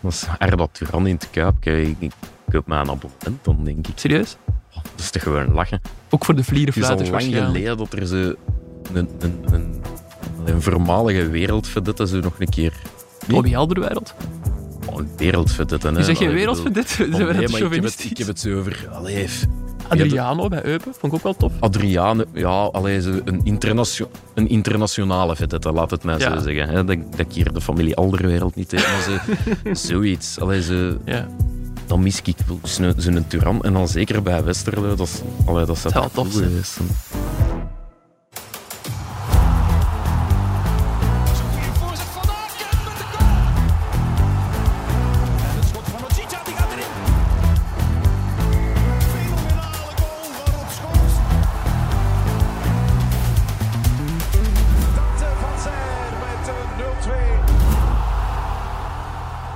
Dat is Turan in het Kuip. Ik, ik koop mij een abonnement dan, denk ik. Serieus? Oh, dat is toch gewoon lachen. Ook voor de Het is al vlierenfluiters lang geleden dat er zo een, een, een, een voormalige wereldvedette zo nog een keer... Bobby Alderwereld. Oh, een wereldvedette, hè. Je zegt geen wereld? Ze Oh, nee, net maar ik heb, het, ik heb het zo over... Allee, Adriano bij Eupen, vond ik ook wel tof. Adriane, ja, allee, zo een, internatio een internationale vedette, laat het mij zo zeggen. Hè. Dat, dat ik hier de familie Alderwereld niet heb, maar zo, zoiets. Allee, Ja. dan mis ik zo'n Turan. En dan zeker bij Westerlo, dat, is, allee, dat zou Zou toch tof zijn.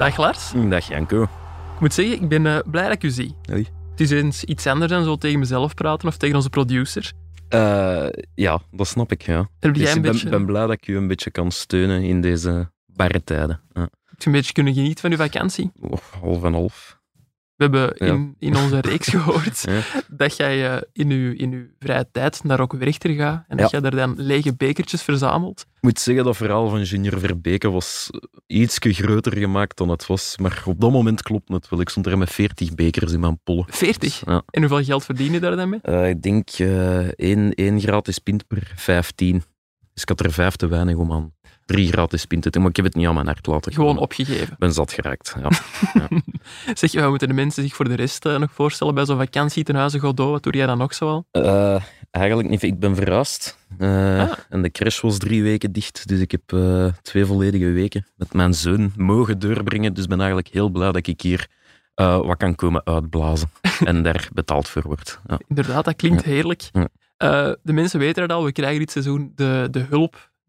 Dag Lars. Dag Janko. Ik moet zeggen, ik ben eh, blij dat ik u zie. Hoi. Het is eens iets anders dan zo tegen mezelf praten of tegen onze producer. Eh, ja, dat snap ik, ja. Dus jij een ik ben, beetje, ben blij dat ik u een beetje kan steunen in deze barre tijden. Ja. heb je een beetje kunnen genieten van uw vakantie? Oh, half en half. We hebben in, in onze reeks gehoord dat jij eh, in, uw, in uw vrije tijd naar ook Werchter gaat en dat jij daar dan lege bekertjes verzamelt. Ik moet zeggen, dat verhaal van Junior Verbeke was iets groter gemaakt dan het was. Maar op dat moment klopt het wel. Ik stond er met 40 bekers in mijn pollen. 40. Ja. En hoeveel geld verdien je daar dan mee? Eh, ik denk eh één, één gratis pint per 15. Dus ik had er vijf te weinig om aan drie gratis pinten te doen. Maar ik heb het niet aan mijn hart laten Gewoon komen. opgegeven. Ik ben zat geraakt. Ja. Zeg je, wat moeten de mensen zich voor de rest eh, nog voorstellen bij zo'n vakantie ten huize Godot? Wat doe jij dan nog zoal? Eh, eigenlijk niet. Ik ben verhuisd. Eh, Ah. En de crash was drie weken dicht. Dus ik heb eh, twee volledige weken met mijn zoon mogen doorbrengen. Dus ik ben eigenlijk heel blij dat ik hier eh, wat kan komen uitblazen. en daar betaald voor wordt. Ja. Inderdaad, dat klinkt heerlijk. Ja. Eh, de mensen weten het al, we krijgen dit seizoen de, de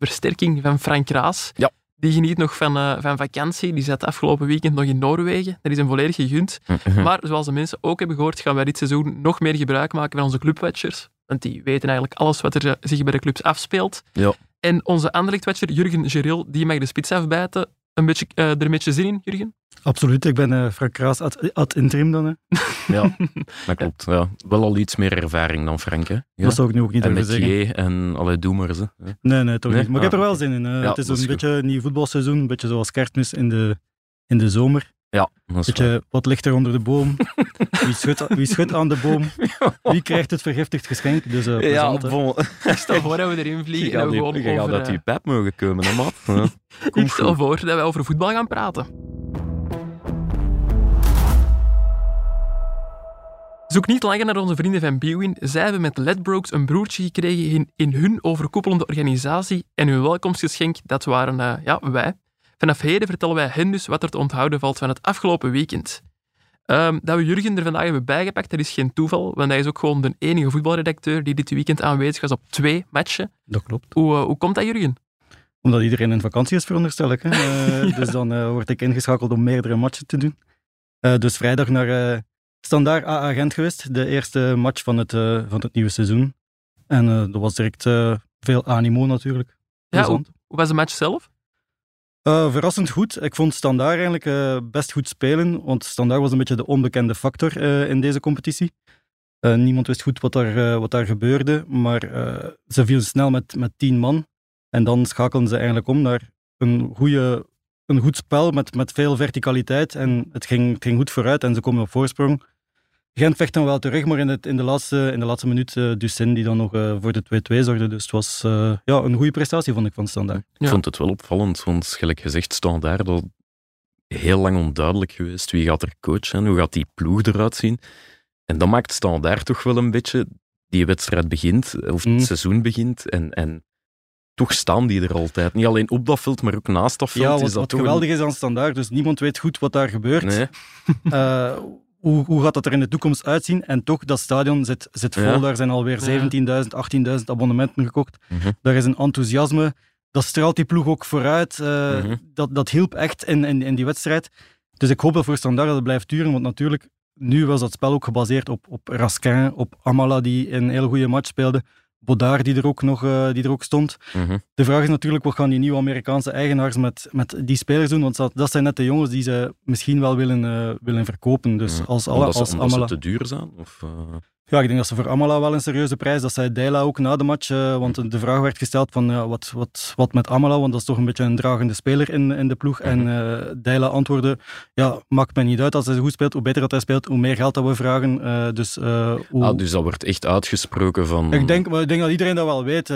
hulpversterking van Frank Raas. Ja. Die geniet nog van, eh, van vakantie. Die zat afgelopen weekend nog in Noorwegen. Dat is hem volledig gegund. Maar zoals de mensen ook hebben gehoord, gaan wij dit seizoen nog meer gebruik maken van onze clubwatchers. Want die weten eigenlijk alles wat er zich bij de clubs afspeelt. Ja. En onze Anderlecht-watcher, Jurgen Geril, die mag de spits afbijten. Een beetje, eh, er een beetje zin in, Jurgen? Absoluut, ik ben eh Frank Kraas ad, ad interim dan. Hè. ja, dat klopt. Ja. Wel al iets meer ervaring dan Frank. Hè? Ja. Dat zou ik nu ook niet En durven zeggen. J en alle doe maar ze. hè. Nee, nee, toch Nee? niet. Maar ik heb Ah, er wel zin in. eh. Ja, het is een goed. beetje een nieuw voetbalseizoen, een beetje zoals kerstmis in de, in de zomer. Ja, dat is wat ligt er onder de boom? Wie schudt, wie schudt aan de boom? Wie krijgt het vergiftigd geschenk? Dus eh Ja, bon. Stel voor dat we erin Je vliegen en gaat, we gewoon die, je over... eh, je pijp mogen komen, hè, maat? Ja. Ik stel voor dat wij over voetbal gaan praten. Zoek niet langer naar onze vrienden van Bwin. Zij hebben met Ledbrokes een broertje gekregen in, in hun overkoepelende organisatie. En hun welkomstgeschenk, dat waren eh, ja, wij. Vanaf heden vertellen wij hen dus wat er te onthouden valt van het afgelopen weekend. Ehm, dat we Jurgen er vandaag hebben bijgepakt, dat is geen toeval, want hij is ook gewoon de enige voetbalredacteur die dit weekend aanwezig was op twee matchen. Dat klopt. Hoe, eh, hoe komt dat, Jurgen? Omdat iedereen in vakantie is, veronderstel ik. Hè. Eh, Dus dan eh, word ik ingeschakeld om meerdere matchen te doen. Dus vrijdag naar Standaard AA Gent geweest. De eerste match van het, van het nieuwe seizoen. En dat was direct veel animo natuurlijk. Ja, hoe was de match zelf? Eh, verrassend goed. Ik vond Standaard eigenlijk eh, best goed spelen. Want Standaard was een beetje de onbekende factor eh, in deze competitie. Niemand wist goed wat daar, wat daar gebeurde. Maar ze vielen snel met, met tien man. En dan schakelden ze eigenlijk om naar een, goede, een goed spel met, met veel verticaliteit. En het ging, het ging goed vooruit en ze komen op voorsprong. Gent vecht dan wel terug, maar in, het, in, de, laatste, in de laatste minuut uh, Ducin die dan nog uh, voor de 2-2 zorgde. Dus het was uh, ja, een goede prestatie, vond ik, van Standaard. Ik vond het wel opvallend, want gelijk gezegd, Standaard al heel lang onduidelijk geweest. Wie gaat er coachen? Hoe gaat die ploeg eruit zien? En dat maakt Standaard toch wel een beetje... Die wedstrijd begint, of het Mm. seizoen begint, en, en toch staan die er altijd. Niet alleen op dat veld, maar ook naast dat veld. Ja, is wat, dat wat geweldig is aan Standaard, dus niemand weet goed wat daar gebeurt. Nee, Uh, hoe, hoe gaat dat er in de toekomst uitzien? En toch, dat stadion zit, zit vol. Ja. Daar zijn alweer Ja. 17.000, 18.000 abonnementen gekocht. Mhm. Daar is een enthousiasme. Dat straalt die ploeg ook vooruit. Uh, Mhm. dat, dat hielp echt in, in, in die wedstrijd. Dus ik hoop dat voor Standaard dat het blijft duren. Want natuurlijk, nu was dat spel ook gebaseerd op, op Raskin, op Amala, die een hele goede match speelde. Bodaar die er ook nog eh, die er ook stond. Mhm. De vraag is natuurlijk, wat gaan die nieuwe Amerikaanse eigenaars met, met die spelers doen? Want dat, dat zijn net de jongens die ze misschien wel willen, eh, willen verkopen. Dus Ja. als, alle, omdat, ze, als omdat ze te duur zijn? Of, eh, Ja, ik denk dat ze voor Amala wel een serieuze prijs, dat zei Deila ook na de match, eh, want de vraag werd gesteld van ja, wat, wat, wat met Amala, want dat is toch een beetje een dragende speler in, in de ploeg. En eh Deila antwoordde, ja, maakt mij niet uit als hij goed speelt, hoe beter dat hij speelt, hoe meer geld dat we vragen. Eh, dus, hoe... ah, dus dat wordt echt uitgesproken van... Ik denk, ik denk dat iedereen dat wel weet.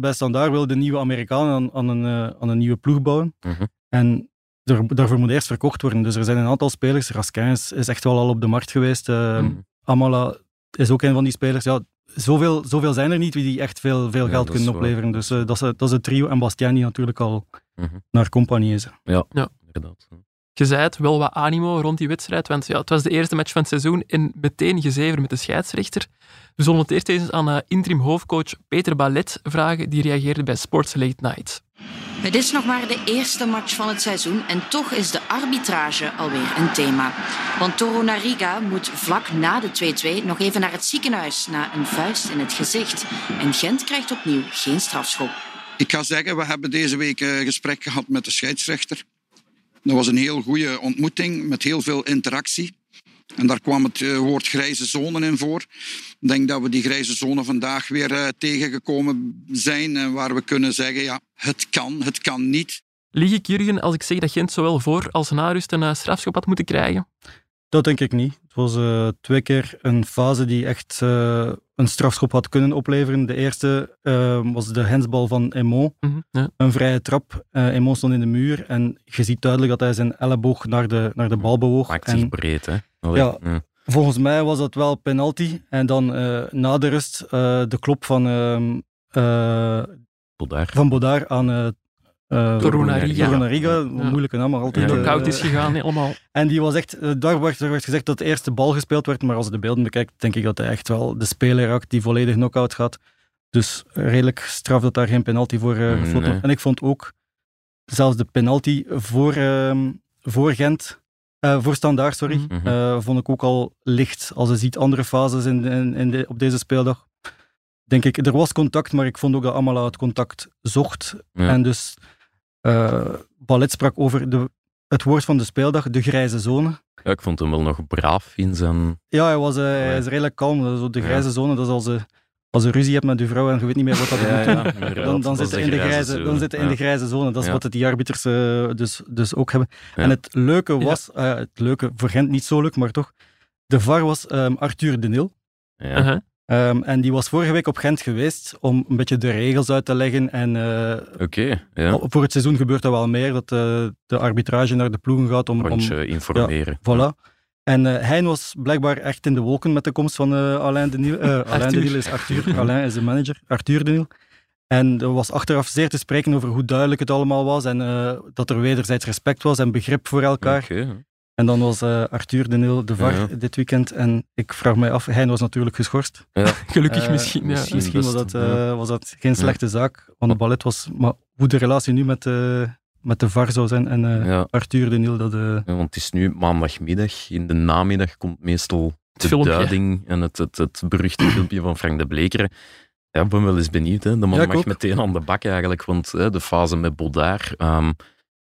bij Standaard wil de nieuwe Amerikanen aan, aan, een, aan een nieuwe ploeg bouwen. Mhm. En er, daarvoor moet eerst verkocht worden. Dus er zijn een aantal spelers. Raskin is, is echt wel al op de markt geweest. Mhm. Amala is ook een van die spelers. Ja, zoveel, zoveel zijn er niet die echt veel, veel Ja, geld kunnen waar. opleveren. Dus eh, dat, is, dat is het trio. En Bastien die natuurlijk al Mhm. naar compagnie is. Inderdaad. Je zei het, wel wat animo rond die wedstrijd, want ja, het was de eerste match van het seizoen en meteen gezever met de scheidsrechter. We zullen het eerst eens aan eh, interim hoofdcoach Peter Ballet vragen, die reageerde bij Sports Late Night. Het is nog maar de eerste match van het seizoen en toch is de arbitrage alweer een thema. Want Toro Nariga moet vlak na de 2-2 nog even naar het ziekenhuis na een vuist in het gezicht. En Gent krijgt opnieuw geen strafschop. Ik ga zeggen, we hebben deze week een gesprek gehad met de scheidsrechter. Dat was een heel goede ontmoeting met heel veel interactie. En daar kwam het eh, woord grijze zone in voor. Ik denk dat we die grijze zone vandaag weer eh, tegengekomen zijn. En waar we kunnen zeggen, ja, het kan, het kan niet. Lieg ik, Jurgen, als ik zeg dat Gent zowel voor als na rust een eh, strafschop had moeten krijgen? Dat denk ik niet. Het was eh, twee keer een fase die echt eh, een strafschop had kunnen opleveren. De eerste eh, was de hensbal van Emo. Mhm, ja. een vrije trap. Eh Emo stond in de muur en je ziet duidelijk dat hij zijn elleboog naar de, naar de bal bewoog. Maakt En zich breed, hè? Allee, Ja. volgens mij was dat wel penalty. En dan eh, na de rust eh, de klop van, ehm eh Bodaar. van Bodaar aan uh, Torunariga. Torunariga. Ja. Een moeilijke naam, maar altijd. Ja. Die eh, koud is gegaan, helemaal. En die was echt, eh, daar werd, daar werd gezegd dat de eerste bal gespeeld werd, maar als je de beelden bekijkt, denk ik dat hij echt wel de speler raakt die volledig knock-out gaat. Dus redelijk straf dat daar geen penalty voor uh, gefloten Nee. wordt. En ik vond ook zelfs de penalty voor, ehm, voor Gent, eh, voor Standaard, sorry, Mhm. Mhm. eh, vond ik ook al licht. Als je ziet andere fases in, in, in de, op deze speeldag, denk ik, er was contact, maar ik vond ook dat Amala het contact zocht. Ja. En dus eh Ballet sprak over de, het woord van de speeldag, de grijze zone. Ja, ik vond hem wel nog braaf in zijn... Ja, hij, was, eh, hij is redelijk kalm. Dat is Zo de Ja. grijze zone, dat is als je, als je ruzie hebt met je vrouw en je weet niet meer wat dat je moet doen. inderdaad. Dan, dan is zitten in de grijze, zone. dan zitten in Ja. de grijze zone. Dat is Ja. wat die arbiters eh, dus, dus ook hebben. Ja. En het leuke was, eh, het leuke voor Gent niet zo leuk, maar toch. De VAR was ehm, Arthur de Nil. Ja. Ehm, en die was vorige week op Gent geweest om een beetje de regels uit te leggen. En eh, Oké, ja. voor het seizoen gebeurt dat wel meer, dat eh, de arbitrage naar de ploegen gaat om, om, informeren. Voilà. En eh Hein was blijkbaar echt in de wolken met de komst van eh, Alain de Niel. Eh, Alain de Arthur. Niel is Arthur. Alain is de manager. Arthur de Niel. En er was achteraf zeer te spreken over hoe duidelijk het allemaal was en dat er wederzijds respect was en begrip voor elkaar. Oké. En dan was eh, Arthur de Niel de VAR Ja. dit weekend en ik vraag mij af, Hein was natuurlijk geschorst. Gelukkig Eh, misschien, ja. misschien. Misschien was dat, eh, ja. was dat geen slechte zaak, want de ballet was... Maar hoe de relatie nu met, eh, met de VAR zou zijn en eh, Ja. Arthur de Niel, dat... eh, Ja, want het is nu maandagmiddag. In de namiddag komt meestal de filmpje. duiding en het, het, het beruchte filmpje van Frank de Blekeren. Ja, ik ben wel eens benieuwd. Hè. De man Ja, mag ook. meteen aan de bak eigenlijk, want hè, de fase met Bodaar... ehm,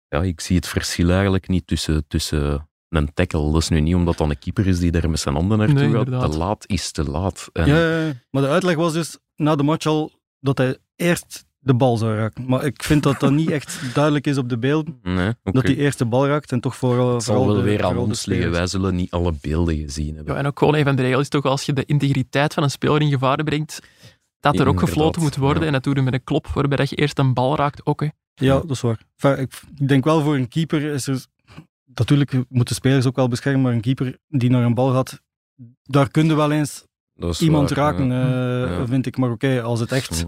ja, ik zie het verschil eigenlijk niet tussen, tussen een tackle. Dat is nu niet omdat dat een keeper is die daar met zijn handen naartoe Nee, gaat. inderdaad. Te laat is te laat. En, Ja, ja, ja. maar de uitleg was dus na de match al dat hij eerst de bal zou raken. Maar ik vind dat dat niet echt duidelijk is op de beelden. Nee, oké. Dat hij eerst de bal raakt en toch vooral, Het zal wel de, weer aan ons liggen. Wij zullen niet alle beelden gezien hebben. Ja, en ook gewoon een van de regels is toch als je de integriteit van een speler in gevaar brengt, dat er ook gefloten moet worden. ja. En dat doe je met een klop, waarbij dat je eerst een bal raakt ook. Hè. Ja, dat is waar. Enfin, ik denk wel voor een keeper is er... Natuurlijk moeten spelers ook wel beschermen, maar een keeper die naar een bal gaat, daar kun je wel eens iemand waar, raken, ja. eh, Ja. vind ik. Maar oké, als het echt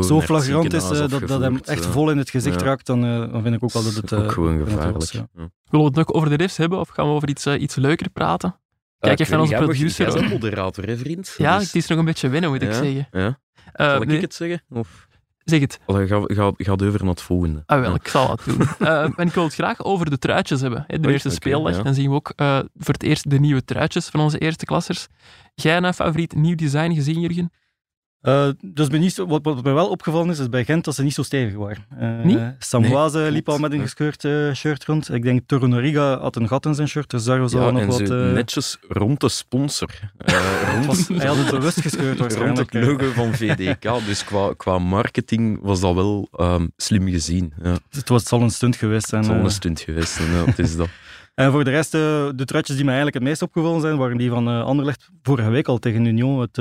zo flagrant is eh, dat, dat hem echt vol in het gezicht Ja. raakt, dan, eh, dan vind ik ook wel dat het... ook eh, gewoon gevaarlijk. was, ja. Ja. Willen we het nog over de refs hebben of gaan we over iets, iets leuker praten? Kijk Eh, even naar onze producer, Jij bent moderator, hè, vriend? Ja, Dus- het is nog een beetje wennen, moet ik Ja, zeggen. Ja. Eh, Zal ik nee, het zeggen? Of Zeg het. Ga, ga, ga over naar het volgende. Ah, wel, Ja. ik zal het doen. Eh, en ik wil het graag over de truitjes hebben. Hè. De Oei, eerste oké, speeldag. ja. Dan zien we ook eh, voor het eerst de nieuwe truitjes van onze eerste klassers. Jij een favoriet nieuw design gezien, Jurgen? Eh, dus ben niet zo, wat, wat mij wel opgevallen is, is bij Gent dat ze niet zo stevig waren. Eh? Samwaze Nee, liep klopt. al met een gescheurd eh, shirt rond. Ik denk Torunariga had een gat in zijn shirt, dus daar was Ja, al nog en wat... zo eh, netjes rond de sponsor. Eh, het rond, was, hij had het bewust gescheurd rond het logo van VDK. Dus qua, qua marketing was dat wel ehm, slim gezien. Ja, het Het, was, het zal een stunt geweest zijn. is al eh. een stunt geweest. zijn, Ja, het is dat. En voor de rest, de truitjes die mij eigenlijk het meest opgevallen zijn, waren die van Anderlecht vorige week al tegen Union, het,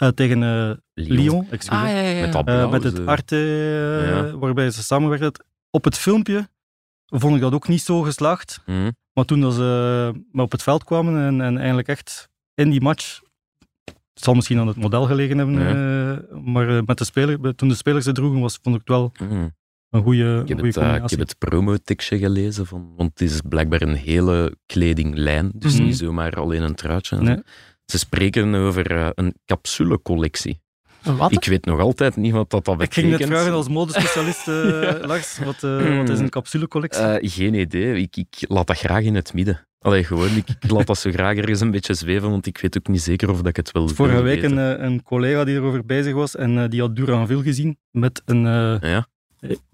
eh, eh, tegen eh, Lyon. Ah, ja, ja. Met dat Eh, blauw, met het arte eh, Ja. waarbij ze samenwerken. Op het filmpje vond ik dat ook niet zo geslaagd. Mhm. Maar toen dat ze maar op het veld kwamen en, en eigenlijk echt in die match, het zal misschien aan het model gelegen hebben, eh, maar eh, met de speler, toen de spelers het droegen, was, vond ik het wel Mhm. een goede, Ik heb, goede het, eh, ik heb het promotekstje gelezen, van, want het is blijkbaar een hele kledinglijn, dus Mhm. niet zomaar alleen een truitje. Nee. Ze spreken over eh, een capsulecollectie. Wat? Ik weet nog altijd niet wat dat, dat Ik betekent. ging net vragen als modespecialist, eh, Lars, wat, eh, wat is een capsulecollectie? Eh, geen idee. Ik, ik laat dat graag in het midden. Allee, gewoon, ik, ik laat dat zo graag ergens een beetje zweven, want ik weet ook niet zeker of dat ik het wil Vorige week een, een collega die erover bezig was en die had Duranville gezien met een, eh, Ja?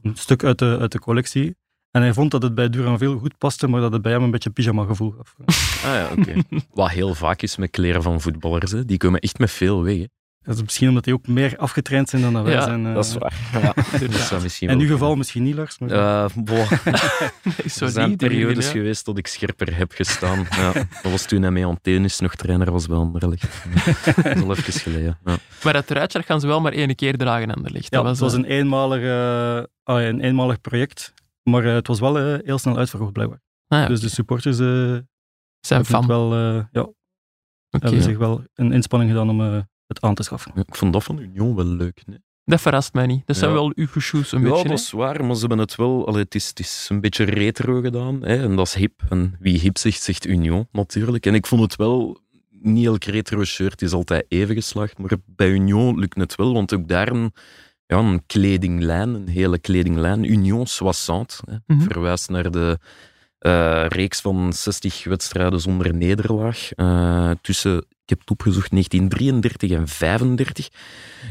een stuk uit de, uit de collectie. En hij vond dat het bij Duranville goed paste, maar dat het bij hem een beetje pyjama gevoel gaf. Ah ja, oké. Wat heel vaak is met kleren van voetballers, hè. die komen echt met veel weg. hè. Dat is misschien omdat die ook meer afgetraind zijn dan dat wij Ja, zijn. eh. Dat is waar. Ja, dat misschien In uw geval kunnen. misschien niet, Lars. Maar... Eh, boah, zo er zijn niet, periodes geweest dat ik scherper heb gestaan. Ja, dat was toen hij met Antenis nog trainer was bij Anderlecht. Dat is al even geleden. Ja. Maar dat truitje gaan ze wel maar één keer dragen aan de licht. ja, dat het was eh, een eenmalig, eh, ja, een eenmalig project, maar eh, het was wel eh, heel snel uitverkocht blijkbaar. ah ja, Dus de supporters eh, zijn fan. wel, eh, ja, Oké. hebben zich wel een inspanning gedaan om eh, het aan te schaffen. Ik vond dat van Union wel leuk. Nee? Dat verrast mij niet. Dat zijn Ja. wel uw shoes een ja, beetje. dat hè? is waar, maar ze hebben het wel... Allee, het, is, het is een beetje retro gedaan. Hè, en dat is hip. En wie hip zegt, zegt Union natuurlijk. En ik vond het wel... Niet elk retro shirt is altijd even geslaagd, maar bij Union lukt het wel, want ook daar een, ja, een kledinglijn, een hele kledinglijn, Union 60, hè, Mhm. verwijst naar de eh, reeks van 60 wedstrijden zonder nederlaag eh, tussen, ik heb het opgezocht, 1933 en 35.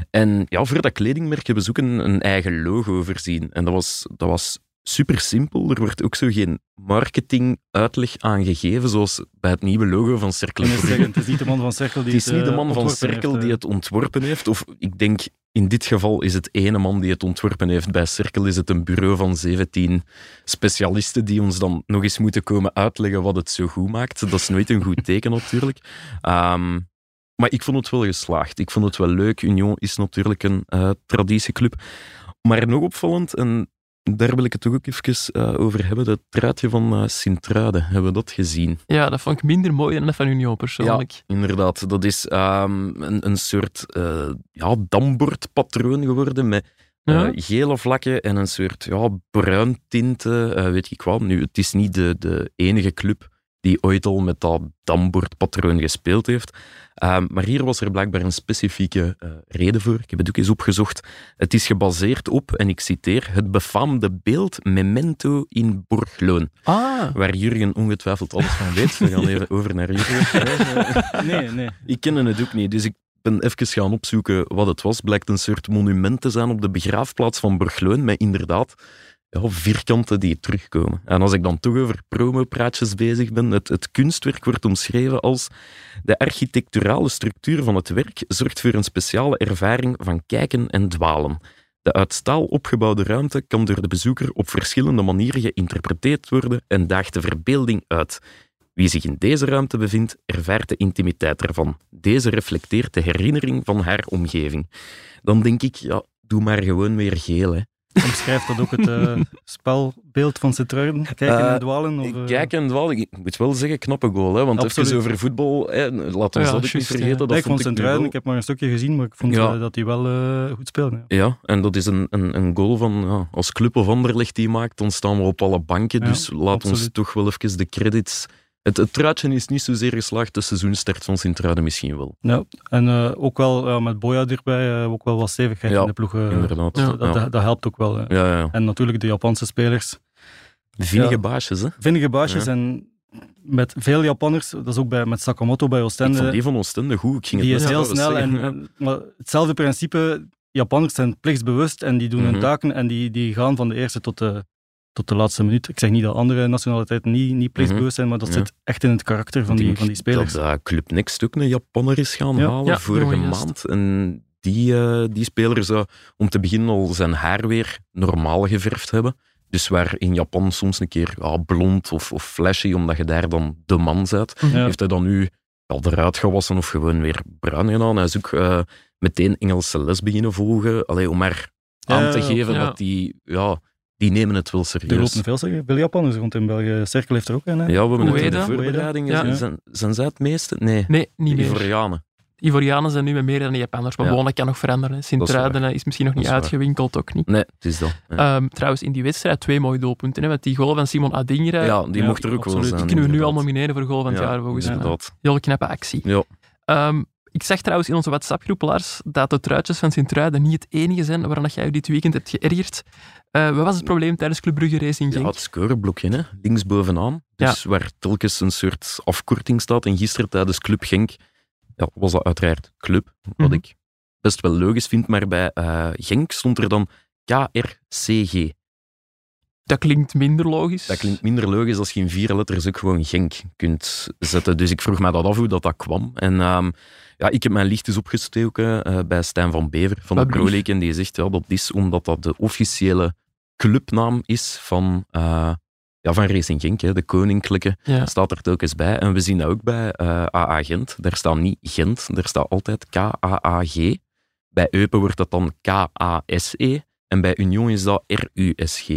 En ja, voor dat kledingmerk hebben ze ook een, een eigen logo voorzien. En dat was, dat was super simpel. Er wordt ook zo geen marketing-uitleg aan gegeven, zoals bij het nieuwe logo van Cercle zeggen, het is niet de man van Cerkel die Het is niet de eh, man van Cirkel heeft, die eh. het ontworpen heeft. Of ik denk, in dit geval is het ene man die het ontworpen heeft. Bij Cirkel is het een bureau van 17 specialisten die ons dan nog eens moeten komen uitleggen wat het zo goed maakt. Dat is nooit een goed teken natuurlijk. Ehm, maar ik vond het wel geslaagd. Ik vond het wel leuk. Union is natuurlijk een eh, traditieclub. Maar nog opvallend, en daar wil ik het toch ook even eh, over hebben, dat truitje van Sint-Truiden. Hebben we dat gezien? Ja, dat vond ik minder mooi dan dat van Union persoonlijk. Inderdaad, dat is ehm, een, een soort eh ja, dambordpatroon geworden met Ja. gele vlakken en een soort ja, bruin tinten, weet ik wat. Nu, het is niet de, de enige club die ooit al met dat dambordpatroon gespeeld heeft. Ehm, maar hier was er blijkbaar een specifieke eh, reden voor. Ik heb het ook eens opgezocht. Het is gebaseerd op, en ik citeer, het befaamde beeld Memento in Borgloon, Ah, waar Jurgen ongetwijfeld alles van weet. We gaan even over naar Jurgen. Nee, nee. Ik ken het ook niet, dus ik ben even gaan opzoeken wat het was. Blijkt een soort monument te zijn op de begraafplaats van Borgloon, met inderdaad ja, vierkanten die terugkomen. En als ik dan toch over promopraatjes bezig ben, het, het kunstwerk wordt omschreven als de architecturale structuur van het werk zorgt voor een speciale ervaring van kijken en dwalen. De uit staal opgebouwde ruimte kan door de bezoeker op verschillende manieren geïnterpreteerd worden en daagt de verbeelding uit. Wie zich in deze ruimte bevindt, ervaart de intimiteit ervan. Deze reflecteert de herinnering van haar omgeving. Dan denk ik, ja, doe maar gewoon weer geel. Hè. Omschrijft dat ook het eh, spelbeeld van Sint-Truiden? Kijken Eh, en dwalen? Of, eh? Kijk en dwalen, ik moet wel zeggen, knappe goal. Hè, want Absoluut. even over voetbal, hè, laten we Ja, dat ook niet vergeten. ja. Dat Nee, ik vond wel- ik heb maar een stukje gezien, maar ik vond Ja. dat hij wel eh, goed speelde. ja. Ja, en dat is een, een, een goal van, ja, als club of Anderlecht die maakt, dan staan we op alle banken. Ja, dus laat ons toch wel even de credits... Het, het truitje is niet zozeer geslaagd, de seizoenstart van Sint-Truiden misschien wel. Ja, en eh, ook wel ja, met Boya erbij, eh, ook wel wat stevigheid Ja, in de ploeg. eh, Inderdaad. Ja. Dat, dat, dat helpt ook wel. eh. ja, ja. En natuurlijk de Japanse spelers. Vinnige baasjes, hè? Vinnige baasjes en met veel Japanners, dat is ook bij, met Sakamoto bij Ik Oostende, vond die van Oostende goed. Ik ging die het is heel snel. Zeggen. en- maar hetzelfde principe, Japanners zijn plichtsbewust en die doen hun Mhm. taken en die, die gaan van de eerste tot de, tot de laatste minuut. Ik zeg niet dat andere nationaliteiten niet, niet plichtsbewust zijn, maar dat Mhm. Ja. zit echt in het karakter van die, van die spelers. Dat eh, Club Next ook een Japanner is gaan Ja. halen Ja, vorige maand. En die, eh, die speler zou om te beginnen al zijn haar weer normaal geverfd hebben. Dus waar in Japan soms een keer ja, blond of, of flashy, omdat je daar dan de man bent, Ja. heeft hij dan nu al eruit gewassen of gewoon weer bruin gedaan. Hij is ook eh, meteen Engelse les beginnen volgen. Allee, om maar aan te geven ja. dat die, ja, die nemen het wel Er serieus. lopen veel zeggen, veel Japanners rond in België. Cirkel heeft er ook een. Hè? Ja, we hebben het in de voorbereiding Ja. gezien. Zijn, zijn zij het meeste? Nee, Nee, niet meer. Ivorianen. Ivorianen zijn nu met meer dan de Japanners, maar Ja. dat kan nog veranderen. Sint-Truiden is misschien nog niet is uitgewinkeld, ook niet. Nee, het is dat. Ja. Ehm, trouwens, in die wedstrijd twee mooie doelpunten. Hè, met die goal van Simon Adingra. Ja, die ja, mocht er ook wel zijn. die kunnen we nu al nomineren voor goal van het Ja, jaar, volgens mij. inderdaad. Heel knappe actie. Ja. Ehm, ik zag trouwens in onze WhatsApp-groep, Lars, dat de truitjes van Sint-Truiden niet het enige zijn waaraan dat jij je dit weekend hebt geërgerd. Eh, wat was het probleem tijdens Club Brugge Racing Ja, Genk? het scoreblokje, hè. links bovenaan. Dus waar telkens een soort afkorting staat. En gisteren tijdens Club Genk ja, was dat uiteraard Club, wat Mhm. ik best wel logisch vind. Maar bij eh, Genk stond er dan KRCG. Dat klinkt minder logisch. Dat klinkt minder logisch als je in vier letters ook gewoon Genk kunt zetten. Dus ik vroeg me dat af hoe dat, dat kwam. En ehm, ja, ik heb mijn licht eens opgestoken eh, bij Stijn van Bever van de Pro? League. En die zegt ja, dat is omdat dat de officiële clubnaam is van, eh, ja, van Racing Genk. Hè, de koninklijke Ja. staat er telkens bij. En we zien dat ook bij eh, AA Gent. Daar staat niet Gent, daar staat altijd K-A-A-G. Bij Eupen wordt dat dan K-A-S-E. En bij Union is dat R-U-S-G.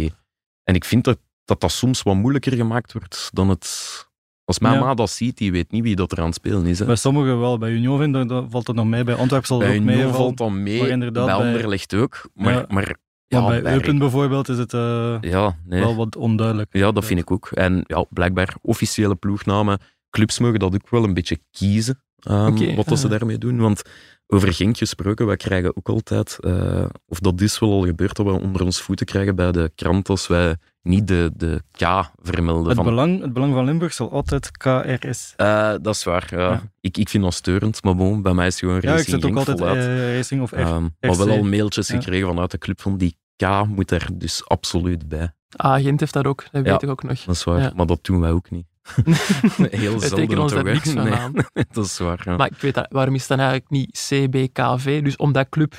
En ik vind dat, dat dat soms wat moeilijker gemaakt wordt dan het... Als mijn Ja. ma dat ziet, die weet niet wie dat er aan het spelen is. Hè. Bij sommigen wel. Bij Union vind, ik, dan valt het nog mee. Bij Antwerpen zal Bij ook meevallen. valt dat mee, maar bij inderdaad, bij- Anderlecht ook. Maar, Ja. maar Ja, bij Eupen bijvoorbeeld is het eh, Ja, nee. wel wat onduidelijk. Ja, dat vind ik ook. En ja, blijkbaar officiële ploegnamen. Clubs mogen dat ook wel een beetje kiezen, ehm, wat dat ze daarmee doen. Want over Genk gesproken, wij krijgen ook altijd, eh, of dat is wel al gebeurd, dat we onder ons voeten krijgen bij de krant als wij niet de, de K vermelden. Het van, belang, het belang van Limburg zal altijd KRS. Eh, dat is waar, ja. Ja. Ik, ik vind dat steurend, maar bon, bij mij is het gewoon Ja, ik Racing zet ook Genk altijd voluit. eh, Racing of R. Ehm, maar wel al mailtjes Ja. gekregen vanuit de club van die K moet er dus absoluut bij. Ah, Gent heeft dat ook, dat Ja. weet ik ook nog. Dat is waar, Ja. maar dat doen wij ook niet. Heel We zelden tekenen ons daar niks van Nee, aan. dat is waar. ja. Maar ik weet dat, waarom is dan eigenlijk niet CBKV? Dus omdat club...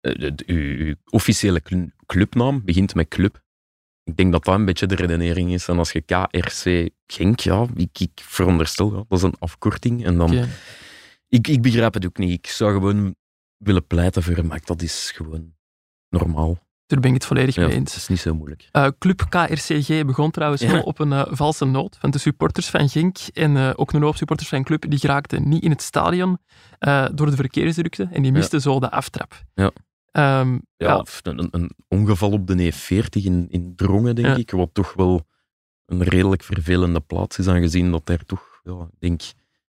Eh, de- de- uw, officiële cl- clubnaam begint met club. Ik denk dat dat een beetje de redenering is. En als je KRC Genk, ja, ik, ik veronderstel, ja, dat is een afkorting. En dan, ik, ik begrijp het ook niet. Ik zou gewoon willen pleiten voor maar dat is gewoon normaal. Daar ben ik het volledig Ja, mee het eens. is niet zo moeilijk. Eh, Club KRCG begon trouwens Ja. wel op een eh, valse noot. Want de supporters van Genk en eh, ook een hoop supporters van Club, die geraakten niet in het stadion door de verkeersdrukte en die misten zo de aftrap. Ja. Ehm, Ja, of Een, een ongeval op de E40 in, in Drongen, denk Ja. ik, wat toch wel een redelijk vervelende plaats is, aangezien dat daar toch, ja, ik denk,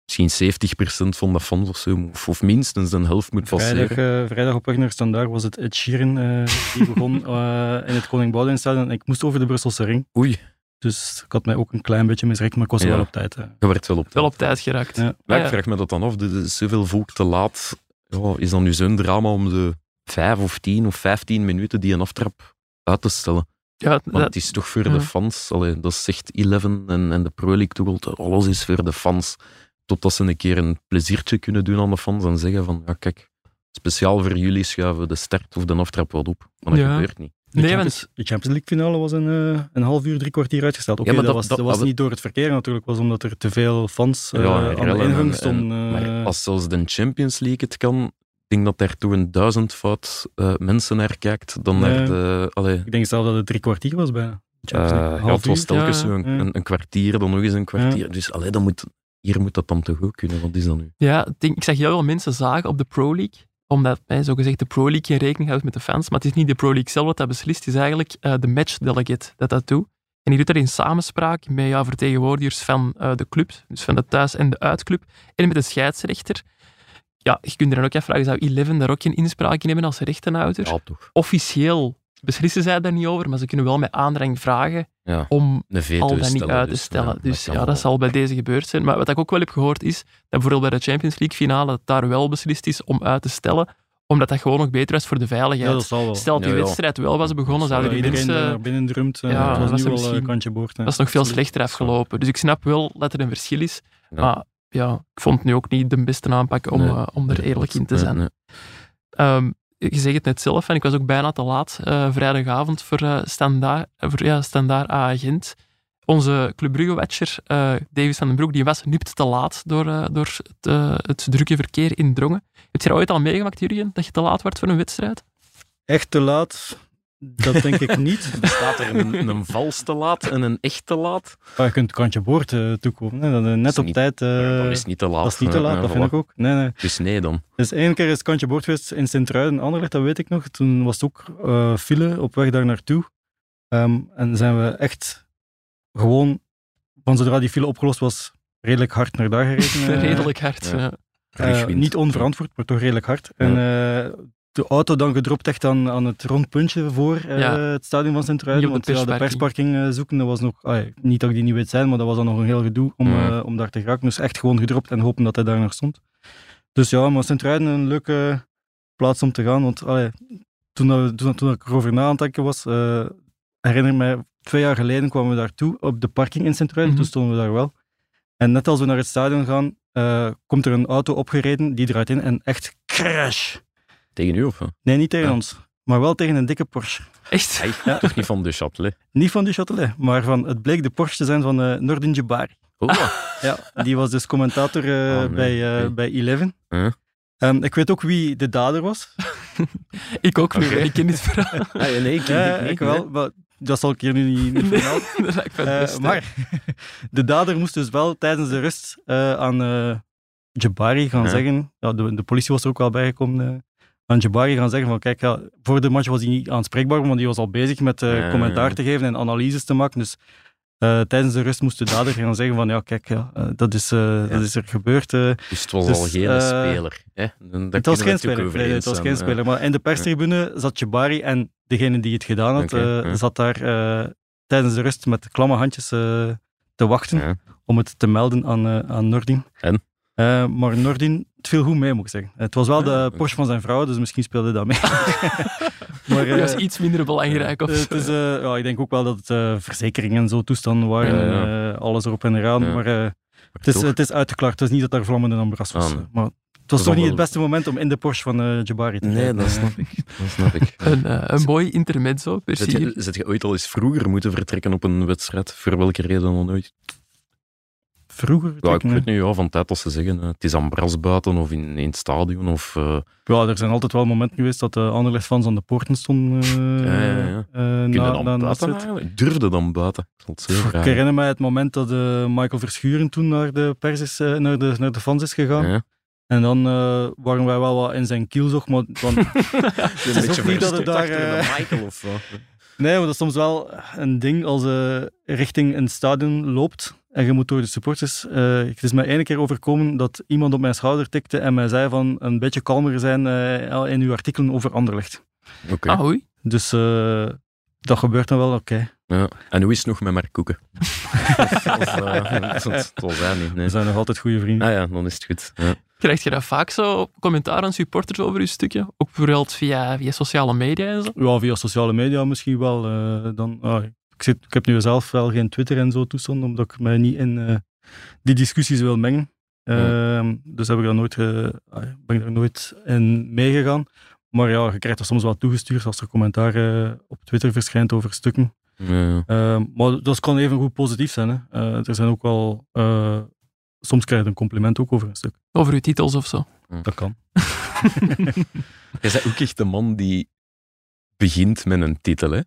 misschien 70% van de fans of zo, of, of minstens een helft moet passeren. Vrijdag, eh, vrijdag op weg naar Standaard was het Ed Sheeran eh, die begon eh, in het Koning Boudewijnstadion. En ik moest over de Brusselse ring. Oei, Dus ik had mij ook een klein beetje misrekt, maar ik was er Ja. wel op tijd. eh. je werd wel op wel tijd. op tijd geraakt. Ja. Maar ik vraag me dat dan af, er is zoveel volk te laat. Ja, is dan nu zo'n drama om de vijf of tien of vijftien minuten die een aftrap uit te stellen? Ja, Want dat- het is toch voor ja. de fans. Allee, dat zegt Eleven en, en de Pro League toch altijd, alles is voor de fans. Totdat ze een keer een pleziertje kunnen doen aan de fans en zeggen van, ja kijk, speciaal voor jullie schuiven we de start of de aftrap wat op. Maar dat Ja. gebeurt niet. De, Nee, Champions, want- de Champions League finale was een, eh, een half uur, drie kwartier uitgesteld. Oké, Ja, maar dat, dat- was, dat- was dat- niet door het verkeer natuurlijk, was omdat er te veel fans eh, Ja, aan de ingang en- stonden. Maar eh. als zelfs de Champions League het kan, denk dat daar toch een duizendvoud eh mensen naar kijkt dan Nee. naar de... Allee, ik denk zelf dat het drie kwartier was bijna. Champions Eh, League. ja, Half het was telkens Ja, een, ja. een, een kwartier, dan nog eens een kwartier. Dus allee, dan moet, hier moet dat dan toch ook kunnen. Wat is dat nu? Ja, ik, denk, ik zag heel veel mensen zagen op de Pro League, omdat mij zogezegd de Pro League geen rekening houdt met de fans. Maar het is niet de Pro League zelf wat dat beslist, het is eigenlijk eh, de match delegate dat dat doet. En die doet dat in samenspraak met ja, vertegenwoordigers van eh, de clubs, dus van de thuis- en de uitclub, en met de scheidsrechter. Ja, je kunt er dan ook afvragen, zou Eleven daar ook geen inspraak in hebben als rechtenhouder? Ja, toch. Officieel beslissen zij daar niet over, maar ze kunnen wel met aandrang vragen Ja, om een veto al dan niet uit te dus, stellen. ja, dus ja, dat zal bij deze gebeurd zijn. Maar wat ik ook wel heb gehoord is dat bijvoorbeeld bij de Champions League finale het daar wel beslist is om uit te stellen, omdat dat gewoon nog beter was voor de veiligheid. Ja, dat. Stel dat die Ja, wedstrijd wel was begonnen, zouden die iedereen mensen... binnen drumt. eh, Ja, het dat was is nu wel een kantje boord. hè. Dat is nog veel slechter afgelopen. Dus ik snap wel dat er een verschil is. Ja. Maar ja, ik vond het nu ook niet de beste aanpak om, Nee. eh, om er eerlijk in te zijn. nee. Ehm, je zegt het net zelf, en ik was ook bijna te laat eh, vrijdagavond voor uh, standaard, eh, voor, ja, standaard A-agent. Onze Club Brugge-watcher, eh, Davis van den Broek, die was nipt te laat door, eh, door het, het drukke verkeer in Drongen. Heb je dat ooit al meegemaakt, Jurgen, dat je te laat wordt voor een wedstrijd? Echt te laat, dat denk ik niet. Bestaat er een, een vals te laat en een echt te laat? Maar je kunt kantje boord eh, toekomen. Hè. Dat, eh, net is op niet- tijd. eh, dat is niet te laat. dat is niet te laat, dat vind voilà. ik ook. Nee, nee. Dus nee dan. Dus één keer is het kantje boord geweest in Sint-Truiden, Anderlecht, dat weet ik nog. Toen was het ook eh, file op weg daar naartoe. Ehm, en zijn we echt gewoon, van zodra die file opgelost was, redelijk hard naar daar gereden. Redelijk hard. ja. niet onverantwoord, maar toch redelijk hard. En eh, de auto dan gedropt echt aan, aan het rondpuntje voor eh, het stadion van Sint-Truiden. Want ja, de persparking. eh, zoeken, dat was nog... ah, niet dat ik die niet weet zijn, maar dat was dan nog een heel gedoe om, eh, om daar te geraken. Dus echt gewoon gedropt en hopen dat hij daar nog stond. Dus ja, maar Sint-Truiden een leuke plaats om te gaan. Want allee, toen, dat- toen, toen ik erover na aan het denken was, eh, herinner mij, twee jaar geleden kwamen we daartoe op de parking in Sint-Truiden. Mhm. Toen stonden we daar wel. En net als we naar het stadion gaan, komt er een auto opgereden, die draait in en echt crash. Tegen u of? Nee, niet tegen Ja. ons, maar wel tegen een dikke Porsche. Echt? Hey, Ja. Toch niet van de Châtelet? Niet van de Châtelet, maar van, het bleek de Porsche te zijn van eh Nordin Jabari. Oh, Ja, die was dus commentator eh, Oh, nee. bij, eh, Nee. bij Eleven. Huh? Ehm, ik weet ook wie de dader was. Ik ook niet, ik ken dit verhaal. ah, ja, nee, ik ken Ja, niet, ik wel, nee. maar dat zal ik hier nu niet, niet dat lijkt me maar de dader moest dus wel tijdens de rust eh, aan eh, Jabari gaan zeggen, ja, de, de politie was er ook wel bijgekomen, aan Jabari gaan zeggen van kijk, ja, voor de match was hij niet aanspreekbaar, want die was al bezig met eh, commentaar te geven en analyses te maken. Dus eh, tijdens de rust moest de dader gaan zeggen van ja, kijk, ja, eh, dat, is, dat is er gebeurd. Dus het was Dus, al geen speler. Hè? Het was geen speler, nee, het was geen speler. Maar in de perstribune zat Jabari en degene die het gedaan had, zat daar tijdens de rust met klamme handjes te wachten om het te melden aan, aan Nordin. En? Maar Nordin, het viel goed mee, moet ik zeggen. Het was wel Ja, de. Porsche van zijn vrouw, dus misschien speelde dat mee. maar, Dat is eh, iets minder belangrijk. Of eh, het is, eh, ja, ik denk ook wel dat het eh, verzekeringen en zo toestanden waren. Ja, en, ja. eh, alles erop en eraan. Ja. Maar eh, het, is, het is uitgeklaard. Het is niet dat daar vlammen en ambras was. Ah, nee. Maar het was toch niet het beste moment om in de Porsche van eh, Jabari te Nee, rijden. dat snap ik. Dat snap ik. een, een mooi intermezzo. per Zet je, zet je ooit al eens vroeger moeten vertrekken op een wedstrijd? Voor welke reden dan ooit? Vroeger? Ja, ik weet niet, ja, van tijd als ze zeggen, eh, het is aan bras buiten of in, in het stadion. Of, eh, Ja, er zijn altijd wel momenten geweest dat de Anderlecht-fans aan de poorten stonden. eh, Ja, ja, eh, na, dan na buiten wedstrijd. eigenlijk? Durfde dan buiten? Ik zal het zo Ik herinner mij het moment dat eh, Michael Verschuren toen naar de, pers is, eh, naar de, naar de fans is gegaan. Ja. En dan eh, waren wij wel wat in zijn kielzog. Maar dan, Het is ook niet dat het daar, eh, Michael of nee, maar dat is soms wel een ding als je richting een stadion loopt en je moet door de supporters. eh, het is mij ene keer overkomen dat iemand op mijn schouder tikte en mij zei van een beetje kalmer zijn eh, in uw artikelen over Anderlecht. Oké. Ah, oei. Dus eh, dat gebeurt dan wel, oké. Ja. En hoe is het nog met Mark Koeken? dat, zal zijn niet. Nee. We zijn nog altijd goede vrienden. Ah ja, dan is het goed. Ja. Krijg je dat vaak zo, commentaar aan supporters over je stukje? Ook bijvoorbeeld via, via sociale media en zo? Ja, via sociale media misschien wel. eh, dan, ah, ik, zit, ik heb nu zelf wel geen Twitter en zo toestand, omdat ik mij niet in eh, die discussies wil mengen. Ehm, Dus heb ik daar nooit, eh, ah, ben ik daar nooit in meegegaan. Maar ja, je krijgt dat soms wel toegestuurd als er commentaar eh, op Twitter verschijnt over stukken. Ja, ja. Ehm, maar dat kan even goed positief zijn. Hè. Eh, er zijn ook wel... eh, soms krijg je een compliment ook over een stuk. Over je titels of zo? Dat kan. Jij bent ook echt de man die begint met een titel, hè?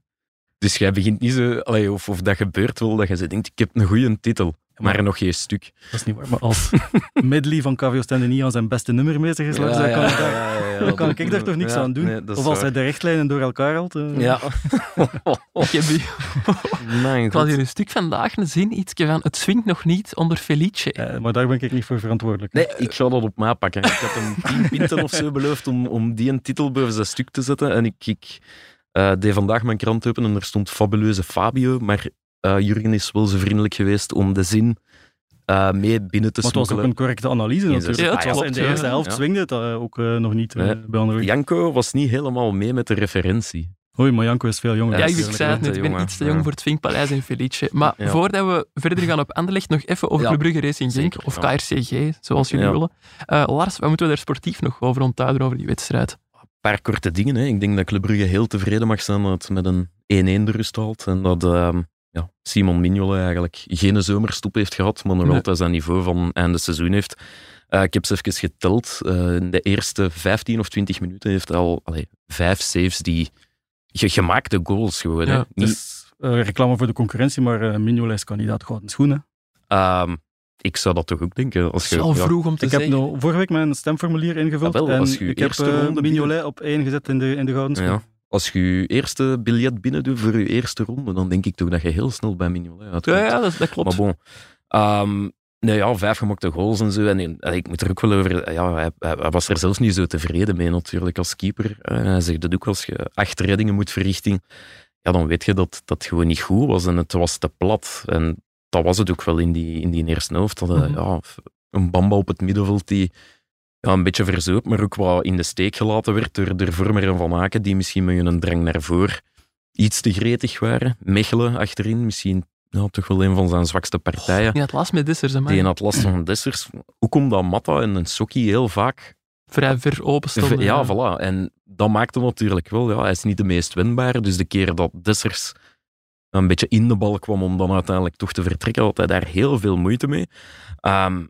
Dus jij begint niet zo... Allee, of, of dat gebeurt wel, dat je denkt, ik heb een goede titel, maar nog geen stuk. Dat is niet waar. Maar als Medley van KVO Stende niet aan zijn beste nummer bezig is, dan kan ik daar dan kan ik daar toch niks Ja, aan doen. nee, of als hij de richtlijnen door elkaar haalt. eh, Ja. Ik heb ik had hier een stuk vandaag een zin, iets van het swingt nog niet onder Felice. eh, maar daar ben ik niet voor verantwoordelijk. Nee, ik zou dat op mij pakken. Ik had hem tien pinten of zo beloofd om, om die een titel boven zijn stuk te zetten. En ik, ik Eh deed vandaag mijn krant open en er stond fabuleuze Fabio, maar eh, Jurgen is wel zo vriendelijk geweest om de zin eh, mee binnen te Maar het was ook smokkelen. een correcte analyse natuurlijk. ja, het klopt, in de ja. eerste helft Ja. swingde het ook nog niet Nee. bij andere. Janko was niet helemaal mee met de referentie. Oei, maar Janko is veel jonger. Ja, ik, zei het net, ik ben iets te jong Ja. voor het Vinkpaleis in Felice. Maar Ja. voordat we verder gaan op Anderlecht, nog even over Ja. Club Brugge Racing Genk, of ja. KRCG, zoals jullie Ja. willen. Eh, Lars, wat moeten we daar sportief nog over onthouden over die wedstrijd? Een paar korte dingen. Hè. Ik denk dat Club Brugge heel tevreden mag zijn dat het met een 1-1 de rust haalt. En dat ehm, ja, Simon Mignolet eigenlijk geen zomerstop heeft gehad, maar nog Nee. altijd zijn niveau van einde seizoen heeft. Eh, ik heb ze even geteld. Eh, in de eerste 15 of 20 minuten heeft hij al allee, vijf saves die ge- gemaakte goals gewoon. hè. Ja, eh, reclame voor de concurrentie, maar Mignolet is kandidaat gouden schoenen. ehm, ik zou dat toch ook denken. Als Het je, is al ja, vroeg om te Ik heb zeggen. nou vorige week mijn stemformulier ingevuld Ah, wel, en ik heb eerste ronde Mignolet op één gezet in de, in de gouden. Ja. Als je je eerste biljet binnen doet voor je eerste ronde, dan denk ik toch dat je heel snel bij Mignolet uitkomt. Ja, ja dat, dat klopt. Maar bon. Ehm, nee, ja, vijf gemaakte goals en zo. En, en ik moet er ook wel over... Ja, hij, was er zelfs niet zo tevreden mee natuurlijk als keeper. Eh, hij zegt dat ook als je acht reddingen moet verrichten, ja, dan weet je dat dat gewoon niet goed was en het was te plat. En dat was het ook wel in die, in die eerste helft. Dat, hij, Mhm. ja, een bamba op het middenveld die ja, een beetje verzoop, maar ook wat in de steek gelaten werd door, door Vormer en Van Aken, die misschien met hun drang naar voren iets te gretig waren. Mechelen achterin, misschien ja, toch wel een van zijn zwakste partijen. Ja, het laatst met Dissers, hè, man. Die had last van Dessers. Ook omdat Matta en een Sokkie heel vaak... Vrij ver open stonden. Ja, voilà. En dat maakte natuurlijk wel... Ja, hij is niet de meest winbare. Dus de keer dat Dessers een beetje in de bal kwam om dan uiteindelijk toch te vertrekken, had hij daar heel veel moeite mee. Ehm,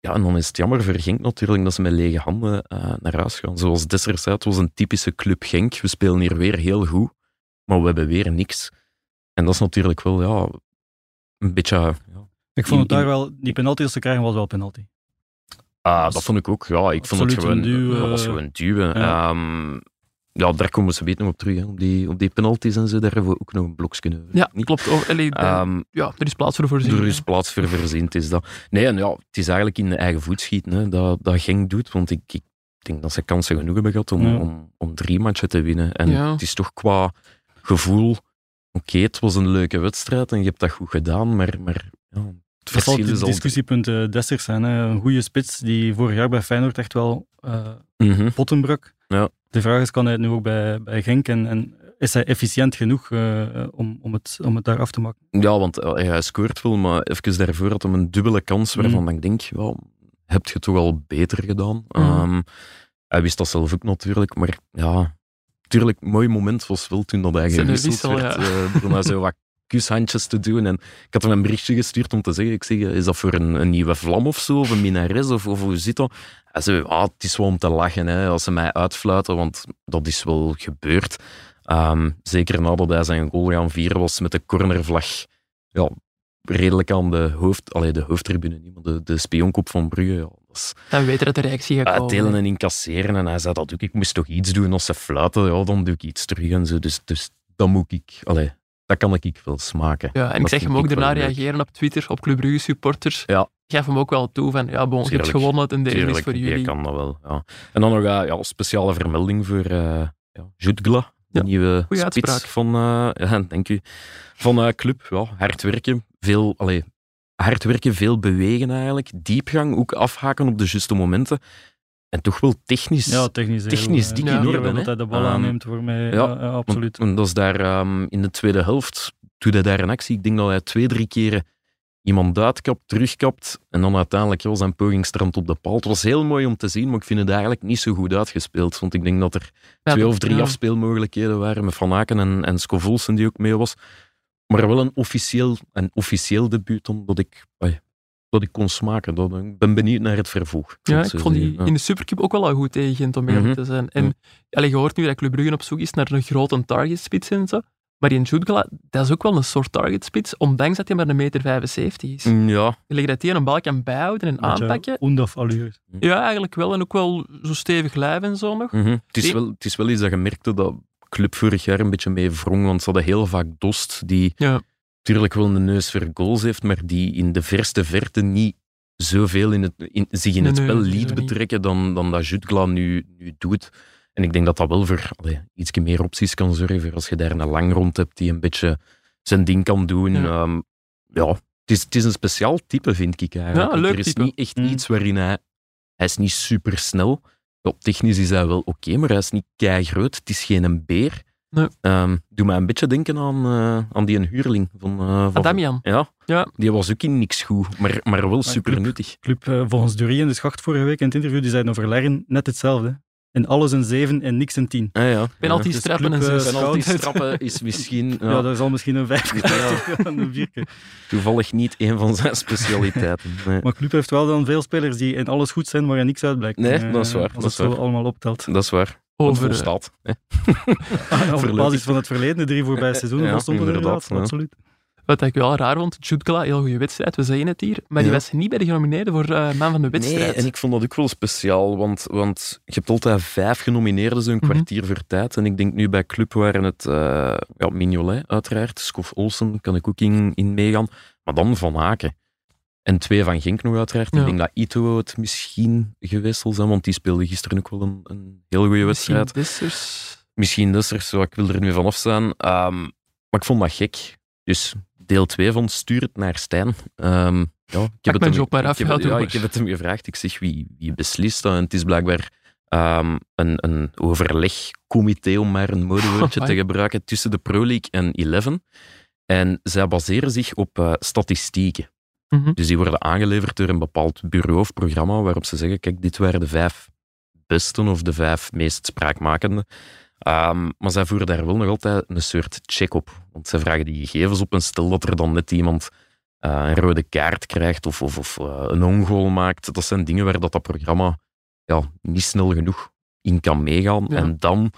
ja, en dan is het jammer voor Genk natuurlijk dat ze met lege handen eh, naar huis gaan. Zoals Dessers zei, het was een typische club Genk. We spelen hier weer heel goed, maar we hebben weer niks. En dat is natuurlijk wel ja, een beetje... Ja, Ik vond het In- daar wel, die penalty als ze krijgen was wel penalty. Ah, dat vond ik ook. Ja, ik vond het gewoon... een duw, dat was gewoon duwen. ja. Ja. Ja, daar komen ze beter nog op terug. Hè. Op, die, op die penalties en zo, daar hebben we ook nog een blokje over. Ja, Niet? klopt. Oh, allee, Ehm, ja, er is plaats voor voorzien. er is plaats voor voorzien, het is dat. Nee, en ja, het is eigenlijk in de eigen voet schieten hè, dat, dat Genk doet. Want ik, ik denk dat ze kansen genoeg hebben gehad om, Ja. om, om drie matchen te winnen. En Ja. het is toch qua gevoel... Oké, het was een leuke wedstrijd en je hebt dat goed gedaan, maar, maar ja, het Dat zal verschil het is al... discussiepunt eh, Dessers zijn. Hè. Een goede spits die vorig jaar bij Feyenoord echt wel potten brak. Ja. De vraag is, kan hij het nu ook bij, bij Genk en, en is hij efficiënt genoeg eh, om, om, het, om het daar af te maken? Ja, want eh, hij scoort wel, maar even daarvoor had hem een dubbele kans waarvan Mm. ik denk, ja, heb je toch al beter gedaan. Mm. Ehm, hij wist dat zelf ook natuurlijk, maar ja, natuurlijk, mooi moment was wel toen dat hij gewisseld wissel, werd. ja. eh, hij zo wat kushandjes te doen. En ik had hem een berichtje gestuurd om te zeggen, ik zeg, is dat voor een, een nieuwe vlam of zo, of een minares, of, of hoe zit dat? Hij zei, ah, het is wel om te lachen, hè, als ze mij uitfluiten, want dat is wel gebeurd. Ehm, zeker nadat hij zijn goal gaan vieren was met de cornervlag ja, redelijk aan de, hoofd, allee, de hoofdtribune, niet, maar de, de spionkop van Brugge. Ja, Dan weten dat de reactie gaat komen. uitdelen en incasseren. En hij zei dat ook. Ik moest toch iets doen als ze fluiten. Ja, dan doe ik iets terug en zo. Dus, dus dat moet ik... Allee, dat kan ik wel smaken. Ja, en ik zeg hem ook daarna reageren op Twitter, op Club Brugge supporters. Ja. Ik gaf hem ook wel toe van, ja, bon, je hebt gewonnen en deze is voor jullie. kan dat wel. Ja. En dan nog ja, een speciale vermelding voor eh ja, Jutgla, de Ja, nieuwe goeie spits uitspraak. van, eh, ja, dank u, van eh, club. Ja, hard werken, veel, allee, hard werken, veel bewegen eigenlijk, diepgang, ook afhaken op de juiste momenten. En toch wel technisch. Ja, technisch. Technisch heel, dik eh, in orde. Dat hij de bal Ehm, aanneemt voor mij. ja, Ja, ja, absoluut. want dat is daar ehm, in de tweede helft, doet hij daar een actie. Ik denk dat hij twee, drie keren iemand uitkapt, terugkapt en dan uiteindelijk heel zijn poging strandt op de paal. Het was heel mooi om te zien, maar ik vind het eigenlijk niet zo goed uitgespeeld. Want ik denk dat er Ja, twee of drie ja. afspeelmogelijkheden waren met Van Aken en, en Scovolsen die ook mee was. Maar wel een officieel, een officieel debuut dan dat ik, dat ik kon smaken. Dat, ik ben benieuwd naar het vervolg. Ja, ik vond die ja. in de Supercup ook wel al goed tegen Gent, om eerlijk Mhm. te zijn. En allee, je hoort nu dat Club Brugge op zoek is naar een grote targetspits en zo. Maar die Jutgla, dat is ook wel een soort targetspits, ondanks dat hij maar een meter 75 is. Mm, Ja, Je legt dat hij een bal kan bijhouden en Beetje aanpakken. Allure. Ja, eigenlijk wel. En ook wel zo stevig lijf en zo nog. Mhm. het, is wel, het is wel iets dat je merkte dat club vorig jaar een beetje mee wrong, want ze hadden heel vaak Dost, die Ja. Natuurlijk wel een neus voor goals heeft, maar die in de verste verte niet zoveel in het, in, zich in het nee, spel liet betrekken dan, dan dat Jutgla nu, nu doet. En ik denk dat dat wel voor allee, iets meer opties kan zorgen. Als je daar een lang rond hebt die een beetje zijn ding kan doen. Ja. Ja, ja het, is, het is een speciaal type, vind ik eigenlijk. Ja, een leuk er is type. niet echt Mm. iets waarin hij... Hij is niet super snel. Ja, technisch is hij wel oké, maar hij is niet kei groot. Het is geen een beer. Nee. Ehm, doe mij een beetje denken aan, eh, aan die een huurling van, eh, van Adamian. ja, Ja. die was ook in niks goed, maar, maar wel super club. nuttig. Club, eh, volgens Durie in de schacht vorige week in het interview, die zeiden over Lerren net hetzelfde. In alles een 7 en niks een 10. Ah, ja. Penalty Dus strappen en club, eh, zes. Penalty strappen is misschien ja, Ja, dat is al misschien een 5 Ja. en een 4. toevallig niet een van zijn specialiteiten. Nee. Maar Club heeft wel dan veel spelers die in alles goed zijn, waar er niks uitblijkt. Nee, dat is waar, Als dat het is zo waar. allemaal optelt. Dat is waar. Over. Ah, op Voorlopig. basis van het verleden, de drie voorbije seizoenen Ja, van Stompen inderdaad, inderdaad, ja. absoluut. Wat ik wel raar vond, Jutkala, heel goede wedstrijd, we zeggen het hier, maar die was niet bij de genomineerden voor eh, man van de wedstrijd. Nee, en ik vond dat ook wel speciaal, want, want je hebt altijd vijf genomineerden, zo'n Mhm. kwartier voor tijd. En ik denk nu bij Club waren het uh, ja, Mignolet, uiteraard, Skof Olsen, kan ik ook in, in meegaan, maar dan Van Aken. En twee van Genk nog uiteraard. Ja. Ik denk dat Ito het misschien geweest zal zijn, want die speelde gisteren ook wel een, een heel goede Misschien wedstrijd. Dessers. Misschien Dessers, zo, ik wil er nu vanaf zijn. Ehm, maar ik vond dat gek. Dus deel 2 van Stuur het naar Stijn. Ehm, ja, ik heb, mijn hem, job maar af, ik, heb, ja, ik het hem gevraagd. Ik zeg, wie, wie beslist dat? En het is blijkbaar ehm, een, een overlegcomité, om maar een modewoordje te gebruiken, tussen de Pro League en Eleven. En zij baseren zich op eh, statistieken. Mhm. Dus die worden aangeleverd door een bepaald bureau of programma waarop ze zeggen, kijk, dit waren de vijf besten of de vijf meest spraakmakende. Ehm, maar zij voeren daar wel nog altijd een soort check op. Want zij vragen die gegevens op en stel dat er dan net iemand eh, een rode kaart krijgt of, of, of eh, een ongoal maakt. Dat zijn dingen waar dat, dat programma ja, niet snel genoeg in kan meegaan. Ja. En dan,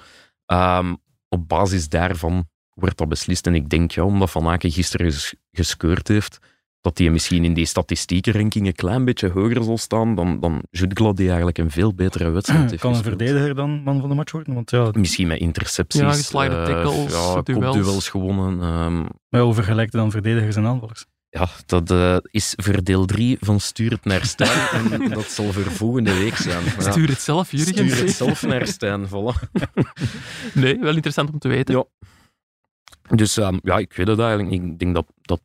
ehm, op basis daarvan, wordt dat beslist. En ik denk, ja, omdat Van Aken gisteren ges- gescoord heeft, dat hij misschien in die statistiekenranking een klein beetje hoger zal staan dan, dan Jutgla, die eigenlijk een veel betere wedstrijd heeft Kan een gespeeld. verdediger dan man van de match worden? Want ja, Misschien met intercepties. Ja, geslaagde eh, tackles, ja, duels. gewonnen. ehm, maar hoe vergelijkt het dan verdedigers en aanvallers? ja, dat eh, is voor deel 3 van Stuur het naar Stijn. en dat zal voor volgende week zijn. Ja. Stuur het zelf, Jurgen. Stuur het zelf naar Stijn, voilà. Nee, wel interessant om te weten. Ja. Dus ehm, ja, ik weet het eigenlijk niet. Ik denk dat dat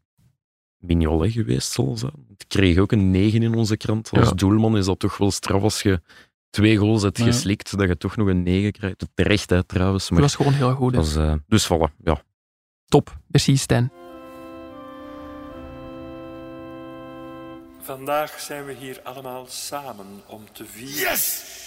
Mignolet geweest zal zijn. Ik kreeg ook een 9 in onze krant. Als Ja. doelman is dat toch wel straf als je twee goals hebt Ja. geslikt, dat je toch nog een 9 krijgt. Terecht, hè, trouwens. Dat Maar was gewoon heel goed. is, eh, dus voilà, ja. Top. Merci, Stijn. Vandaag zijn we hier allemaal samen om te vieren. Yes!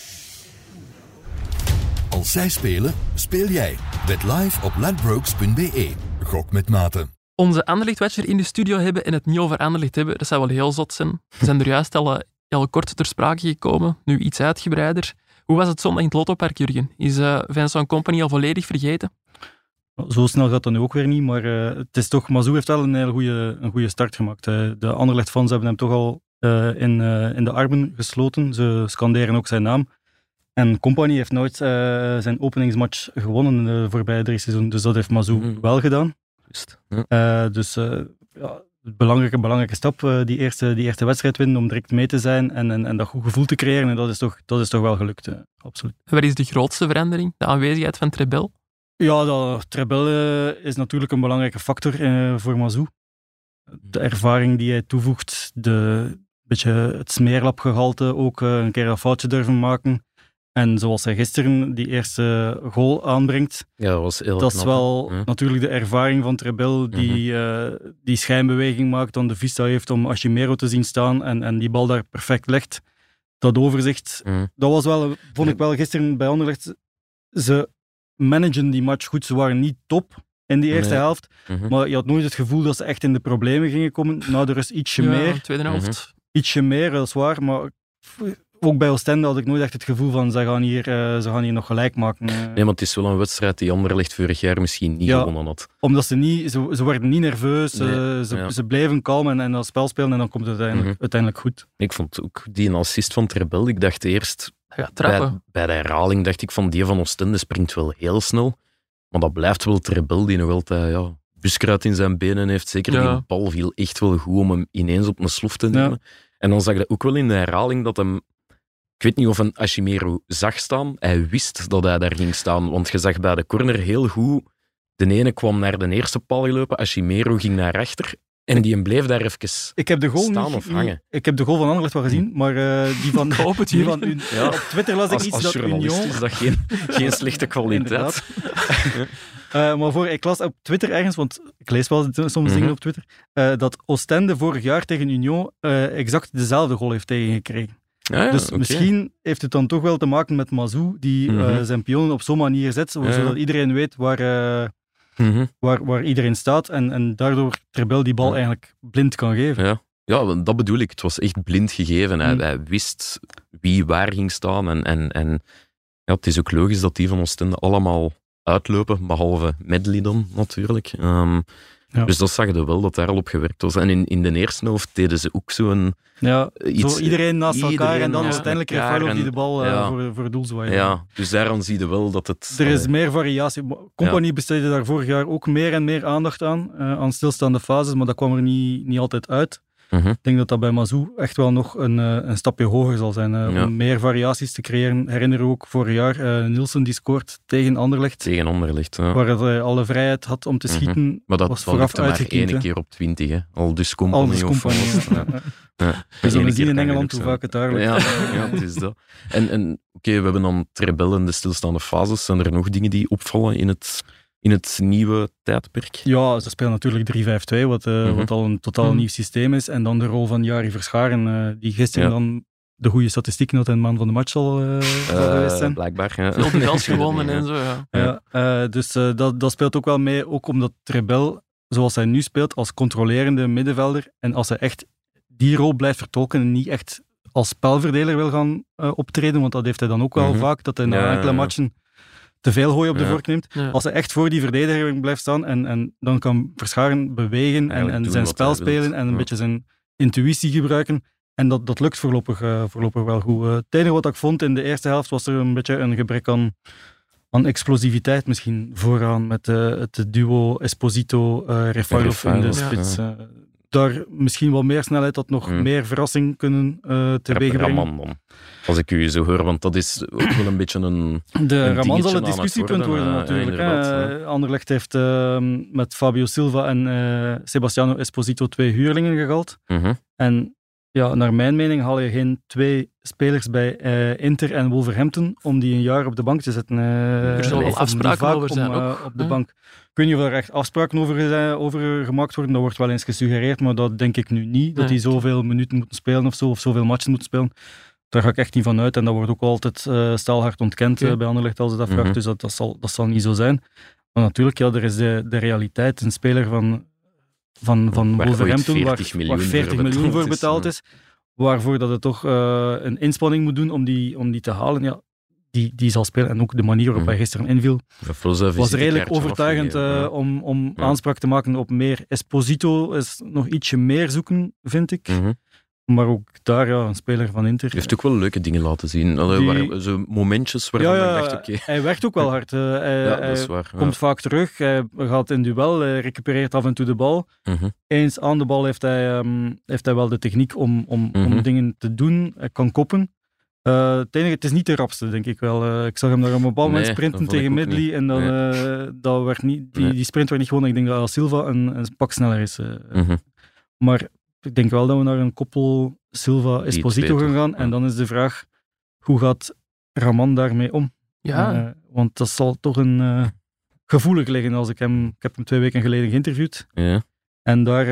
Als zij spelen, speel jij. Bet live op ladbrokes.be. Gok met mate. Onze Anderlecht-watcher in de studio hebben en het niet over Anderlecht hebben, dat zou wel heel zot zijn. We zijn er juist al eh, heel kort ter sprake gekomen, nu iets uitgebreider. Hoe was het zondag in het Lottopark, Jurgen? Is eh Vincent Company al volledig vergeten? Zo snel gaat dat nu ook weer niet, maar eh, het is toch, Mazou heeft wel een hele goede, een goede start gemaakt. Eh, de Anderlecht-fans hebben hem toch al eh, in, eh, in de armen gesloten. Ze scanderen ook zijn naam. En Company heeft nooit eh, zijn openingsmatch gewonnen in de voorbije drie seizoenen, dus dat heeft Mazou Mhm. wel gedaan. Juist. Ja. Eh, dus eh, ja, een belangrijke, belangrijke stap, eh, die, eerste, die eerste wedstrijd winnen, om direct mee te zijn en, en, en dat goed gevoel te creëren. En dat is toch, dat is toch wel gelukt, absoluut. Wat is de grootste verandering? De aanwezigheid van Trebel? Ja, dat Trebel is natuurlijk een belangrijke factor eh, voor Mazou. De ervaring die hij toevoegt, de, beetje het smeerlapgehalte, ook een keer een foutje durven maken. En zoals hij gisteren die eerste goal aanbrengt, Ja, dat was heel dat is knap, wel Ja. natuurlijk de ervaring van Trebel die eh, die schijnbeweging maakt, dan de vista heeft om Ashimero te zien staan en, en die bal daar perfect legt. Dat overzicht, Mhm. dat was wel, vond ik wel gisteren bij Anderlecht. Ze managen die match goed. Ze waren niet top in die eerste Nee. helft, Mhm. maar je had nooit het gevoel dat ze echt in de problemen gingen komen. Na de rust ietsje Ja, meer, tweede helft. ietsje meer, dat is waar, maar ook bij Oostende had ik nooit echt het gevoel van ze gaan hier, eh, ze gaan hier nog gelijk maken. eh. Nee, maar het is wel een wedstrijd die Anderlecht vorig jaar misschien niet Ja. gewonnen had. Omdat ze niet, ze, ze werden niet nerveus, Nee, ze, ze, ja. ze bleven kalm en, en dat spel spelen en dan komt het uiteindelijk, Mhm. uiteindelijk goed. Ik vond ook die assist van Trebel, ik dacht eerst, trappen. bij, bij de herhaling dacht ik van die van Oostende springt wel heel snel, maar dat blijft wel Trebel die nog altijd ja, buskruid in zijn benen heeft. Zeker Ja. die bal viel echt wel goed om hem ineens op een slof te nemen. En dan zag je ook wel in de herhaling dat hem, weet niet of een Ashimero zag staan. Hij wist dat hij daar ging staan. Want je zag bij de corner heel goed. De ene kwam naar de eerste paal gelopen. Ashimero ging naar achter. En die bleef daar even Ik heb de goal staan niet- of hangen. Ik heb de goal van Anderlecht wel gezien, maar eh, die van, hoop het die van Un- Ja. Op Twitter las ik Als, iets als dat journalist Union... is dat geen, geen slechte kwaliteit. Eh, maar voor, ik las op Twitter ergens, want ik lees wel soms Mhm. dingen op Twitter, eh, dat Oostende vorig jaar tegen Union exact dezelfde goal heeft tegengekregen. Ja, ja, dus misschien heeft het dan toch wel te maken met Mazou, die eh, Mhm. zijn pionnen op zo'n manier zet, zodat iedereen weet waar, eh, Mhm. waar, waar iedereen staat en, en daardoor Trebel die bal eigenlijk blind kan geven. Ja. ja, dat bedoel ik. Het was echt blind gegeven. Hij, Mm. hij wist wie waar ging staan. En, en, en ja, het is ook logisch dat die van Oostende allemaal uitlopen, behalve Medley dan natuurlijk. Ehm, Ja. Dus dat zag je wel, dat daar al op gewerkt was. En in, in de eerste helft deden ze ook zo'n... Ja, Iets- zo iedereen naast elkaar iedereen en dan uiteindelijk elkaar Refailov die de bal eh, ja. voor, voor het doel. Ja, dus daaraan zie je wel dat het... Er is meer variatie. Compagnie besteedde daar vorig jaar ook meer en meer aandacht aan, eh, aan stilstaande fases, maar dat kwam er niet, niet altijd uit. Mhm. Ik denk dat dat bij Mazou echt wel nog een, eh, een stapje hoger zal zijn. eh, Ja. Om meer variaties te creëren. Herinner je ook vorig jaar eh Nielsen die scoort tegen Anderlecht, Tegen Anderlecht. Ja. waar hij alle vrijheid had om te Mhm. schieten. Maar dat was vooraf maar één keer op twintig. Hè. Al dus Al compagnie. dus of compagnie. ja. We zullen zien in Engeland hoe vaak het daar. Ja, ja, het is dat. En, en oké, we hebben dan Trebel en de stilstaande fases. Zijn er nog dingen die opvallen in het, in het nieuwe tijdperk? Ja, ze spelen natuurlijk 3-5-2, wat, eh, Mhm. wat al een totaal Mhm. nieuw systeem is. En dan de rol van Jari Verscharen, eh, die gisteren Ja. dan de goede statistieken had en man van de match zal, eh, zal Eh, geweest zijn. blijkbaar. Ja. Veel duels gewonnen en zo, ja. Ja, eh, dus eh, dat, dat speelt ook wel mee, ook omdat Trebel, zoals hij nu speelt, als controlerende middenvelder, en als hij echt die rol blijft vertolken en niet echt als spelverdeler wil gaan eh, optreden, want dat heeft hij dan ook wel Mhm. vaak, dat hij na Ja, enkele ja. matchen te veel hooi op de Ja. vork neemt. Ja. Als hij echt voor die verdediger blijft staan en, en dan kan Verscharen bewegen en, zijn spel spelen en een Ja. beetje zijn intuïtie gebruiken. En dat, dat lukt voorlopig, eh, voorlopig wel goed. Eh, het enige wat ik vond in de eerste helft was er een beetje een gebrek aan, aan explosiviteit misschien vooraan met eh, het duo Esposito eh Refailov in de spits. daar misschien wel meer snelheid had nog Hmm. meer verrassing kunnen eh teweeg brengen. Als ik u zo hoor, want dat is ook wel een beetje een... De een Raman zal het discussiepunt worden, worden, eh, natuurlijk. hè. Eh, Anderlecht heeft eh, met Fabio Silva en eh, Sebastiano Esposito twee huurlingen gehaald. Mhm. En ja, naar mijn mening haal je geen twee spelers bij eh, Inter en Wolverhampton om die een jaar op de bank te zetten. eh, Er zullen wel afspraken over zijn om, ook, op de hè? bank. Ik weet niet of er echt afspraken over, zijn- over gemaakt worden. Dat wordt wel eens gesuggereerd, maar dat denk ik nu niet. Dat Nee. die zoveel minuten moeten spelen of zo, of zoveel matchen moeten spelen. Daar ga ik echt niet van uit. En dat wordt ook altijd eh staalhard ontkend Oké. eh, bij Anderlecht als het dat vraagt. Mhm. Dus dat, dat, zal, dat zal niet zo zijn. Maar natuurlijk, ja, er is de, de realiteit. Een speler van, van, van Waar Wolverhampton, 40 waar, miljoen waar voor 40 miljoen voor betaald is, waarvoor dat het toch eh, een inspanning moet doen om die, om die te halen. Ja, die, die zal spelen. En ook de manier waarop Mhm. hij gisteren inviel, was, redelijk overtuigend om, om Ja. aanspraak te maken op meer. Esposito is nog ietsje meer zoeken, vind ik. Mhm. Maar ook daar, ja, een speler van Inter. Je heeft ook wel leuke dingen laten zien. Allee, Die- waar, zo momentjes waarvan ja, ja, ik dacht, oké, hij werkt ook wel hard. eh, hij ja, hij dat is waar. komt vaak terug, hij gaat in duel, hij recupereert af en toe de bal. Mhm. Eens aan de bal heeft hij, ehm, heeft hij wel de techniek om, om, Mhm. om dingen te doen. Hij kan koppen. Eh, het, enige, het is niet de rapste, denk ik wel. Eh, ik zag hem daar op een bepaald moment Nee, sprinten tegen Medley. niet. En dan, dat werd niet, die, Nee. die sprint werd niet gewonnen. Ik denk dat Silva een, een pak sneller is. Mhm. Maar ik denk wel dat we naar een koppel Silva-Esposito gaan gaan. En dan is de vraag, hoe gaat Raman daarmee om? Ja, Eh, want dat zal toch een eh, gevoelig liggen als ik hem... Ik heb hem twee weken geleden geïnterviewd. Ja. En daar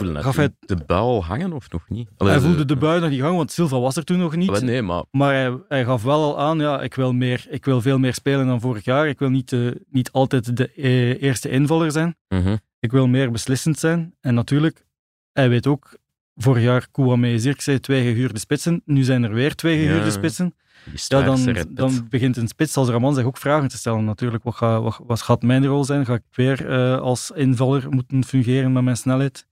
eh, gaf hij... de bal hangen of nog niet? Allee, Hij voelde de bui nog niet gang, want Silva was er toen nog niet. Allee, nee, maar Maar hij, hij gaf wel al aan, ja, ik wil, meer, ik wil veel meer spelen dan vorig jaar. Ik wil niet, eh, niet altijd de eh, eerste invaller zijn. mhm. Ik wil meer beslissend zijn. En natuurlijk, hij weet ook, vorig jaar Kouame en Zirkzee, twee gehuurde spitsen. Nu zijn er weer twee gehuurde Ja. spitsen. Ja, dan, dan begint een spits als Raman zich ook vragen te stellen natuurlijk. Wat, ga, wat, wat gaat mijn rol zijn? Ga ik weer eh, als invaller moeten fungeren met mijn snelheid?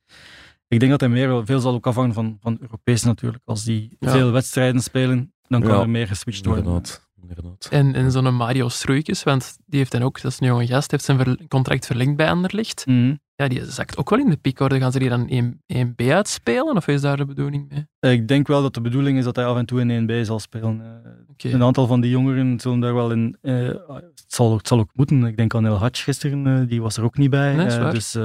Ik denk dat hij meer, veel zal ook afhangen van, van Europees natuurlijk. Als die Ja. veel wedstrijden spelen, dan kan Ja. er meer geswitcht worden. Inderdaad. inderdaad. En, en zo'n Mario Struikens, want die heeft dan ook, dat is een jonge gast, heeft zijn ver- contract verlengd bij Anderlecht. Mhm. Ja, die zakt ook wel in de piekorde. Gaan ze die dan 1, 1B uitspelen? Of is daar de bedoeling mee? Ik denk wel dat de bedoeling is dat hij af en toe in 1B zal spelen. Eh. Een aantal van die jongeren zullen daar wel in. eh, het, zal, het zal ook moeten. Ik denk aan El Hadj gisteren, eh, die was er ook niet bij. Nee, waar. dus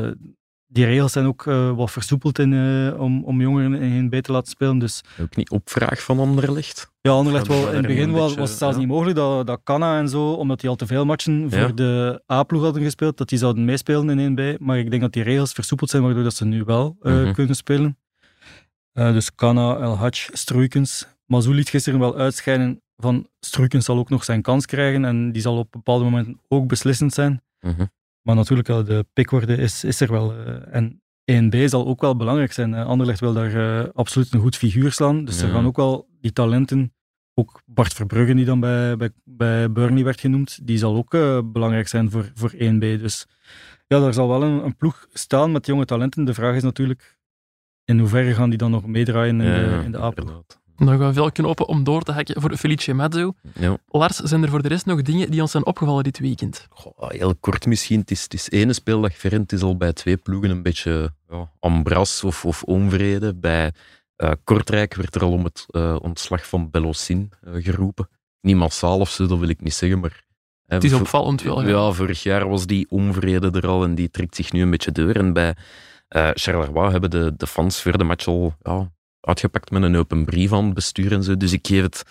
die regels zijn ook eh, wat versoepeld in, eh, om, om jongeren in 1B te laten spelen. Dus Ook niet op vraag van Anderlecht. ja, Anderlecht wel. In het begin was, beetje, was het zelfs ja. niet mogelijk dat, dat Canna en zo, omdat die al te veel matchen voor Ja. de A-ploeg hadden gespeeld, dat die zouden meespelen in 1B. Maar ik denk dat die regels versoepeld zijn, waardoor dat ze nu wel eh, Mhm. kunnen spelen. Eh, dus Canna, El Hadj, Struikens. Mazou liet gisteren wel uitschijnen van Struikens zal ook nog zijn kans krijgen en die zal op bepaalde momenten ook beslissend zijn. Mhm. Maar natuurlijk, ja, de pickorde is, is er wel. eh, en 1B zal ook wel belangrijk zijn. Eh, Anderlecht wil daar eh, absoluut een goed figuur slaan. Dus er gaan ook wel die talenten, ook Bart Verbrugge die dan bij, bij, bij Burnley werd genoemd, die zal ook eh, belangrijk zijn voor, voor 1B. Dus ja, daar zal wel een, een ploeg staan met jonge talenten. De vraag is natuurlijk, in hoeverre gaan die dan nog meedraaien in, de, in de A-ploeg? Nog wel veel knopen om door te hakken voor Felice Mazzo. Ja. Lars, zijn er voor de rest nog dingen die ons zijn opgevallen dit weekend? Goh, heel kort misschien. Het is, het is ene speeldag ver en het is al bij twee ploegen een beetje ja, ambras of, of onvrede. Bij eh, Kortrijk werd er al om het eh, ontslag van Bellosin eh, geroepen. Niet massaal of zo, dat wil ik niet zeggen, maar... hè, Het is opvallend wel. Ja, Ja. vorig jaar was die onvrede er al en die trekt zich nu een beetje door. En bij eh Charleroi hebben de, de fans voor de match al ja, uitgepakt met een open brief aan het bestuur en zo. Dus ik geef het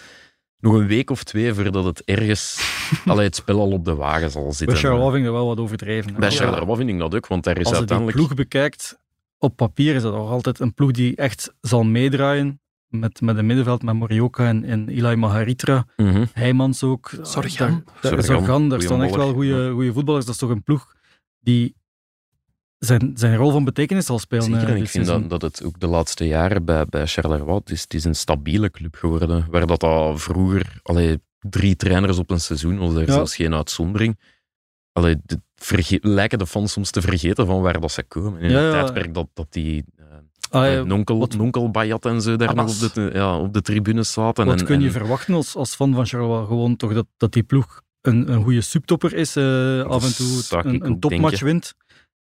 nog een week of twee voordat het ergens allee, het spel al op de wagen zal zitten. Bij Charleroi vind ik dat wel wat overdreven. Bij Ja. Charleroi vind ik dat ook, want daar is Als je die uiteindelijk... ploeg bekijkt, op papier is dat nog altijd een ploeg die echt zal meedraaien. Met, met een middenveld met Morioka en, en Ilai Maharitra. Mhm. Heijmans ook. Zorgan. Zorgan, daar staan echt wel goede voetballers. Dat is toch een ploeg die zijn, zijn rol van betekenis zal spelen. Zeker, eh, en ik vind dat, dat het ook de laatste jaren bij, bij Charleroi, het is, het is een stabiele club geworden. Waar dat, dat vroeger, allee, drie trainers op een seizoen, was er Ja. zelfs geen uitzondering. Allee, de, verge- lijken de fans soms te vergeten van waar dat ze komen. In Ja, het ja. tijdperk dat, dat die eh, Ah, ja, nonkel, wat- nonkel Bayat en zo daar nog op de, ja, op de tribunes zaten. Wat en, kun je en- verwachten als, als fan van Charleroi? Gewoon toch dat, dat die ploeg een, een goede subtopper is, eh, af en toe een, topmatch denken. wint.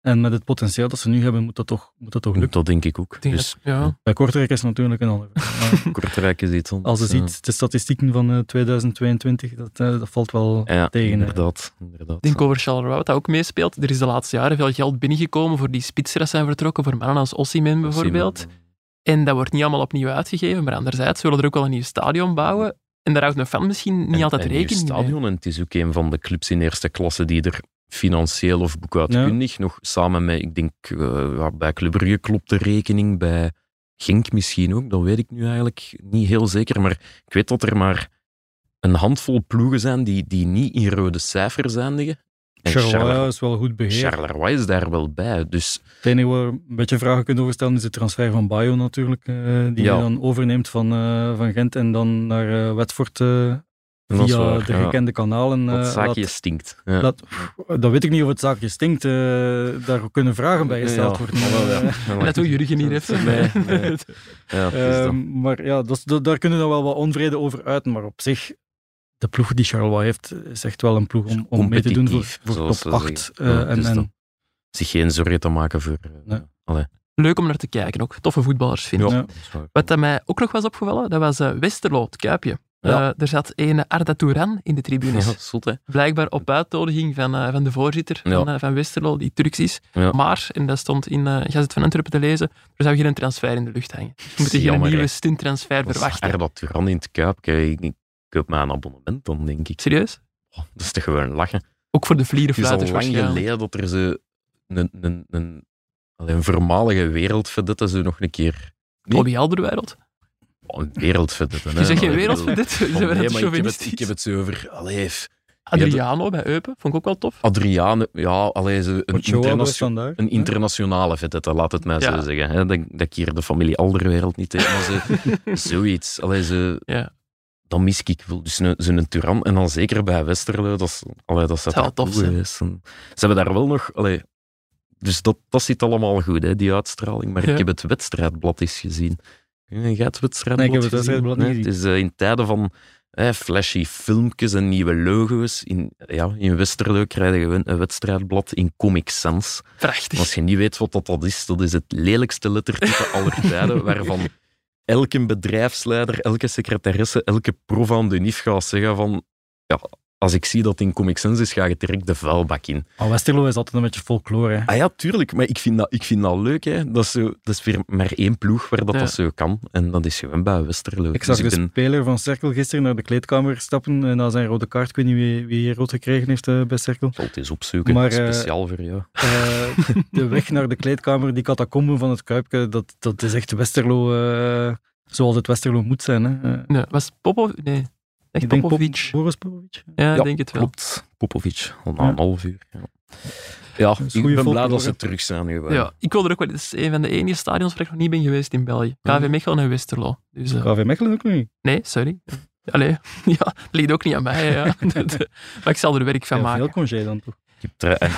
En met het potentieel dat ze nu hebben, moet dat toch, moet dat toch lukken. Dat denk ik ook. Denk Dus ja. Bij Kortrijk is het natuurlijk een ander. Kortrijk is iets anders. Als je ja. ziet de statistieken van eh, 2022, dat, eh, dat valt wel Ja, tegen. eh. inderdaad. inderdaad. Ik denk over Charleroi, wat dat ook meespeelt. Er is de laatste jaren veel geld binnengekomen voor die spitsen dat zijn vertrokken, voor mannen als Ossiman bijvoorbeeld. En dat wordt niet allemaal opnieuw uitgegeven, maar anderzijds willen er ook wel een nieuw stadion bouwen. En daar houdt een fan misschien niet En- altijd rekening mee. stadion. En het is ook een van de clubs in eerste klasse die er financieel of boekhoudkundig nog samen met, ik denk, ja, bij Club Brugge klopt de rekening, bij Genk misschien ook, dat weet ik nu eigenlijk niet heel zeker, maar ik weet dat er maar een handvol ploegen zijn die, die niet in rode cijfers eindigen. En Charleroi Charleroi, is wel goed beheerd. Charleroi is daar wel bij, dus Het enige waar een beetje vragen kunnen over stellen is de transfer van Bayo natuurlijk. eh, die Ja. je dan overneemt van, eh, van Gent en dan naar Watford via waar, de ja. gekende kanalen. dat eh, zaakje laat- stinkt. Ja. laat- dat weet ik niet of het zaakje stinkt. eh, daar kunnen vragen bij gesteld worden. Ja, wel, ja. Eh, Net hoe Jurgen hier heeft. Nee, nee. Ja, het is dat. Maar ja, dat is- dat- daar kunnen we wel wat onvrede over uiten. Maar op zich, de ploeg die Charleroi heeft, is echt wel een ploeg om, om mee te doen voor, voor top ze 8. zeggen. Ja, en, dus en, dat- zich geen zorgen te maken voor... Nee. allee. Leuk om naar te kijken ook. Toffe voetballers, vind ik. Ja, dat. Wat dat mij ook nog was opgevallen, dat was eh, Westerlo, het Kuipje. Ja. Eh, er zat een Arda Touran in de tribunes. Ja, zot, hè. Blijkbaar op uitnodiging van, eh, van de voorzitter Ja. van, eh, van Westerlo, die Turks is. Ja. Maar, en dat stond in uh, Gazet van Antwerpen te lezen, er zou geen transfer in de lucht hangen. We moeten geen Jammer, nieuwe stunttransfer is verwachten. Arda Turan in het Kuip. Kijk, ik koop mij een abonnement dan, denk ik. Serieus? Oh, dat is toch gewoon lachen. Ook voor de Het is al vlierenfluiters lang geleden dat er zo een, een, een, een voormalige wereldvedette zo nog een keer... Nee. Bobby Alderweireld. Oh, een wereldvedette, hè. Je zegt geen wereldvedette, nee, maar ik heb het, ik heb het zo over... Allee, Adriano bij Eupen, vond ik ook wel tof. Adriane, ja, allee, zo een, Ochoa bij internatio- Standaard. een internationale vedette, laat het mij Ja. zo zeggen. Hè. Dat, dat ik hier de familie Alderwereld niet maar zo, zoiets. Allee, zo, Ja. dat mis ik wel. Dus een- zo'n Turan, en dan zeker bij Westerlo, dat, is, allee, dat Zou toch tof geweest. Ze hebben daar wel nog... Allee, dus dat, dat zit allemaal goed, hè, die uitstraling. Maar Ja. ik heb het wedstrijdblad eens gezien. Het wedstrijdblad Nee, ik heb het niet Nee. Het is eh, in tijden van eh, flashy filmpjes en nieuwe logo's. In, ja, in Westerlo krijg je een wedstrijdblad in Comic Sans. Prachtig. Als je niet weet wat dat, dat is, dat is het lelijkste lettertype aller tijden, waarvan elke bedrijfsleider, elke secretaresse, elke prof aan de NIF gaat zeggen van ja, als ik zie dat in Comic Sans is, ga je direct de vuilbak in. Maar Westerlo is altijd een beetje folklore. Hè. Ah ja, tuurlijk, maar ik vind dat, ik vind dat leuk. Hè. Dat, is zo, dat is weer maar één ploeg waar dat, Ja. dat zo kan. En dat is gewoon bij Westerlo. Ik zag Dus de ben- speler van Cerkel gisteren naar de kleedkamer stappen en na zijn rode kaart. Ik weet niet wie, wie rood gekregen heeft eh, bij Cerkel. Ik zal het eens opzoeken, Maar, eh, speciaal voor jou. Eh, de weg naar de kleedkamer, die catacomben van het Kuipke, dat, dat is echt Westerlo eh, zoals het Westerlo moet zijn. Hè. Eh, Nee, was Popov? Nee, echt ik denk Pop- Popovic. Boris Popovic. Ja, ik Ja, denk het wel. Klopt, Popovic, al na Ja. een half uur. Ja, ik ben blij dat ze terug zijn. Gewoon. Ja, ik wil er ook wel. Het is een van de enige stadions waar ik nog niet ben geweest in België. KV Mechelen en Westerlo. Dus, eh, KV Mechelen ook niet. nee, sorry. Allee, ja, het ligt ook niet aan mij. Ja. maar ik zal er werk van Ja, maken. veel congé dan toch. Ik heb en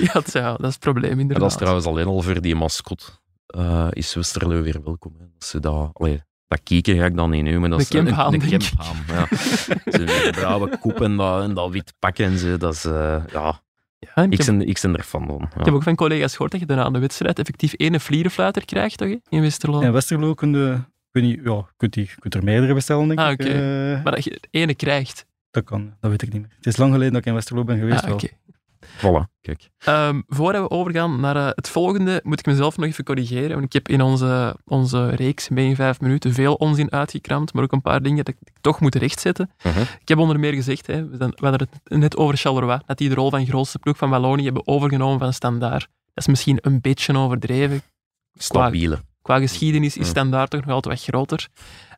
ja, het- ja, dat is het probleem inderdaad. dat is trouwens alleen al voor die mascot. eh, is Westerlo weer welkom. Hè. Dat ze dat, allee, dat kieken ga ik dan niet noemen. Dat De is een- kemphaan, een denk ik. kemphaan, Ja. Zo'n blauwe kop en dat, en dat wit pak en zo. Dat is, eh, ja, Ja, ik, ben, ik ben er fan van. Ja. ik heb ook van collega's gehoord dat je daarna aan de wedstrijd effectief één vlierenfluiter krijgt, toch? In Westerlo. En Westerlo kun je, niet, ja, kunt, die, kunt er meerdere bestellen, denk Ah, ik. oké. Eh, Maar dat je ene krijgt. dat kan, dat weet ik niet meer. Het is lang geleden dat ik in Westerlo ben geweest. Ah, wel. Voilà, kijk. Ehm, voordat we overgaan naar eh, het volgende, moet ik mezelf nog even corrigeren. Want ik heb in onze, onze reeks mee in vijf minuten veel onzin uitgekramd, maar ook een paar dingen dat ik toch moet rechtzetten. Mhm. Ik heb onder meer gezegd, hè, we, hadden het net over Charleroi, dat die de rol van grootste ploeg van Wallonië hebben overgenomen van Standaard. Dat is misschien een beetje overdreven. Stabiele. Qua geschiedenis is Ja. Standaard toch nog altijd wat groter.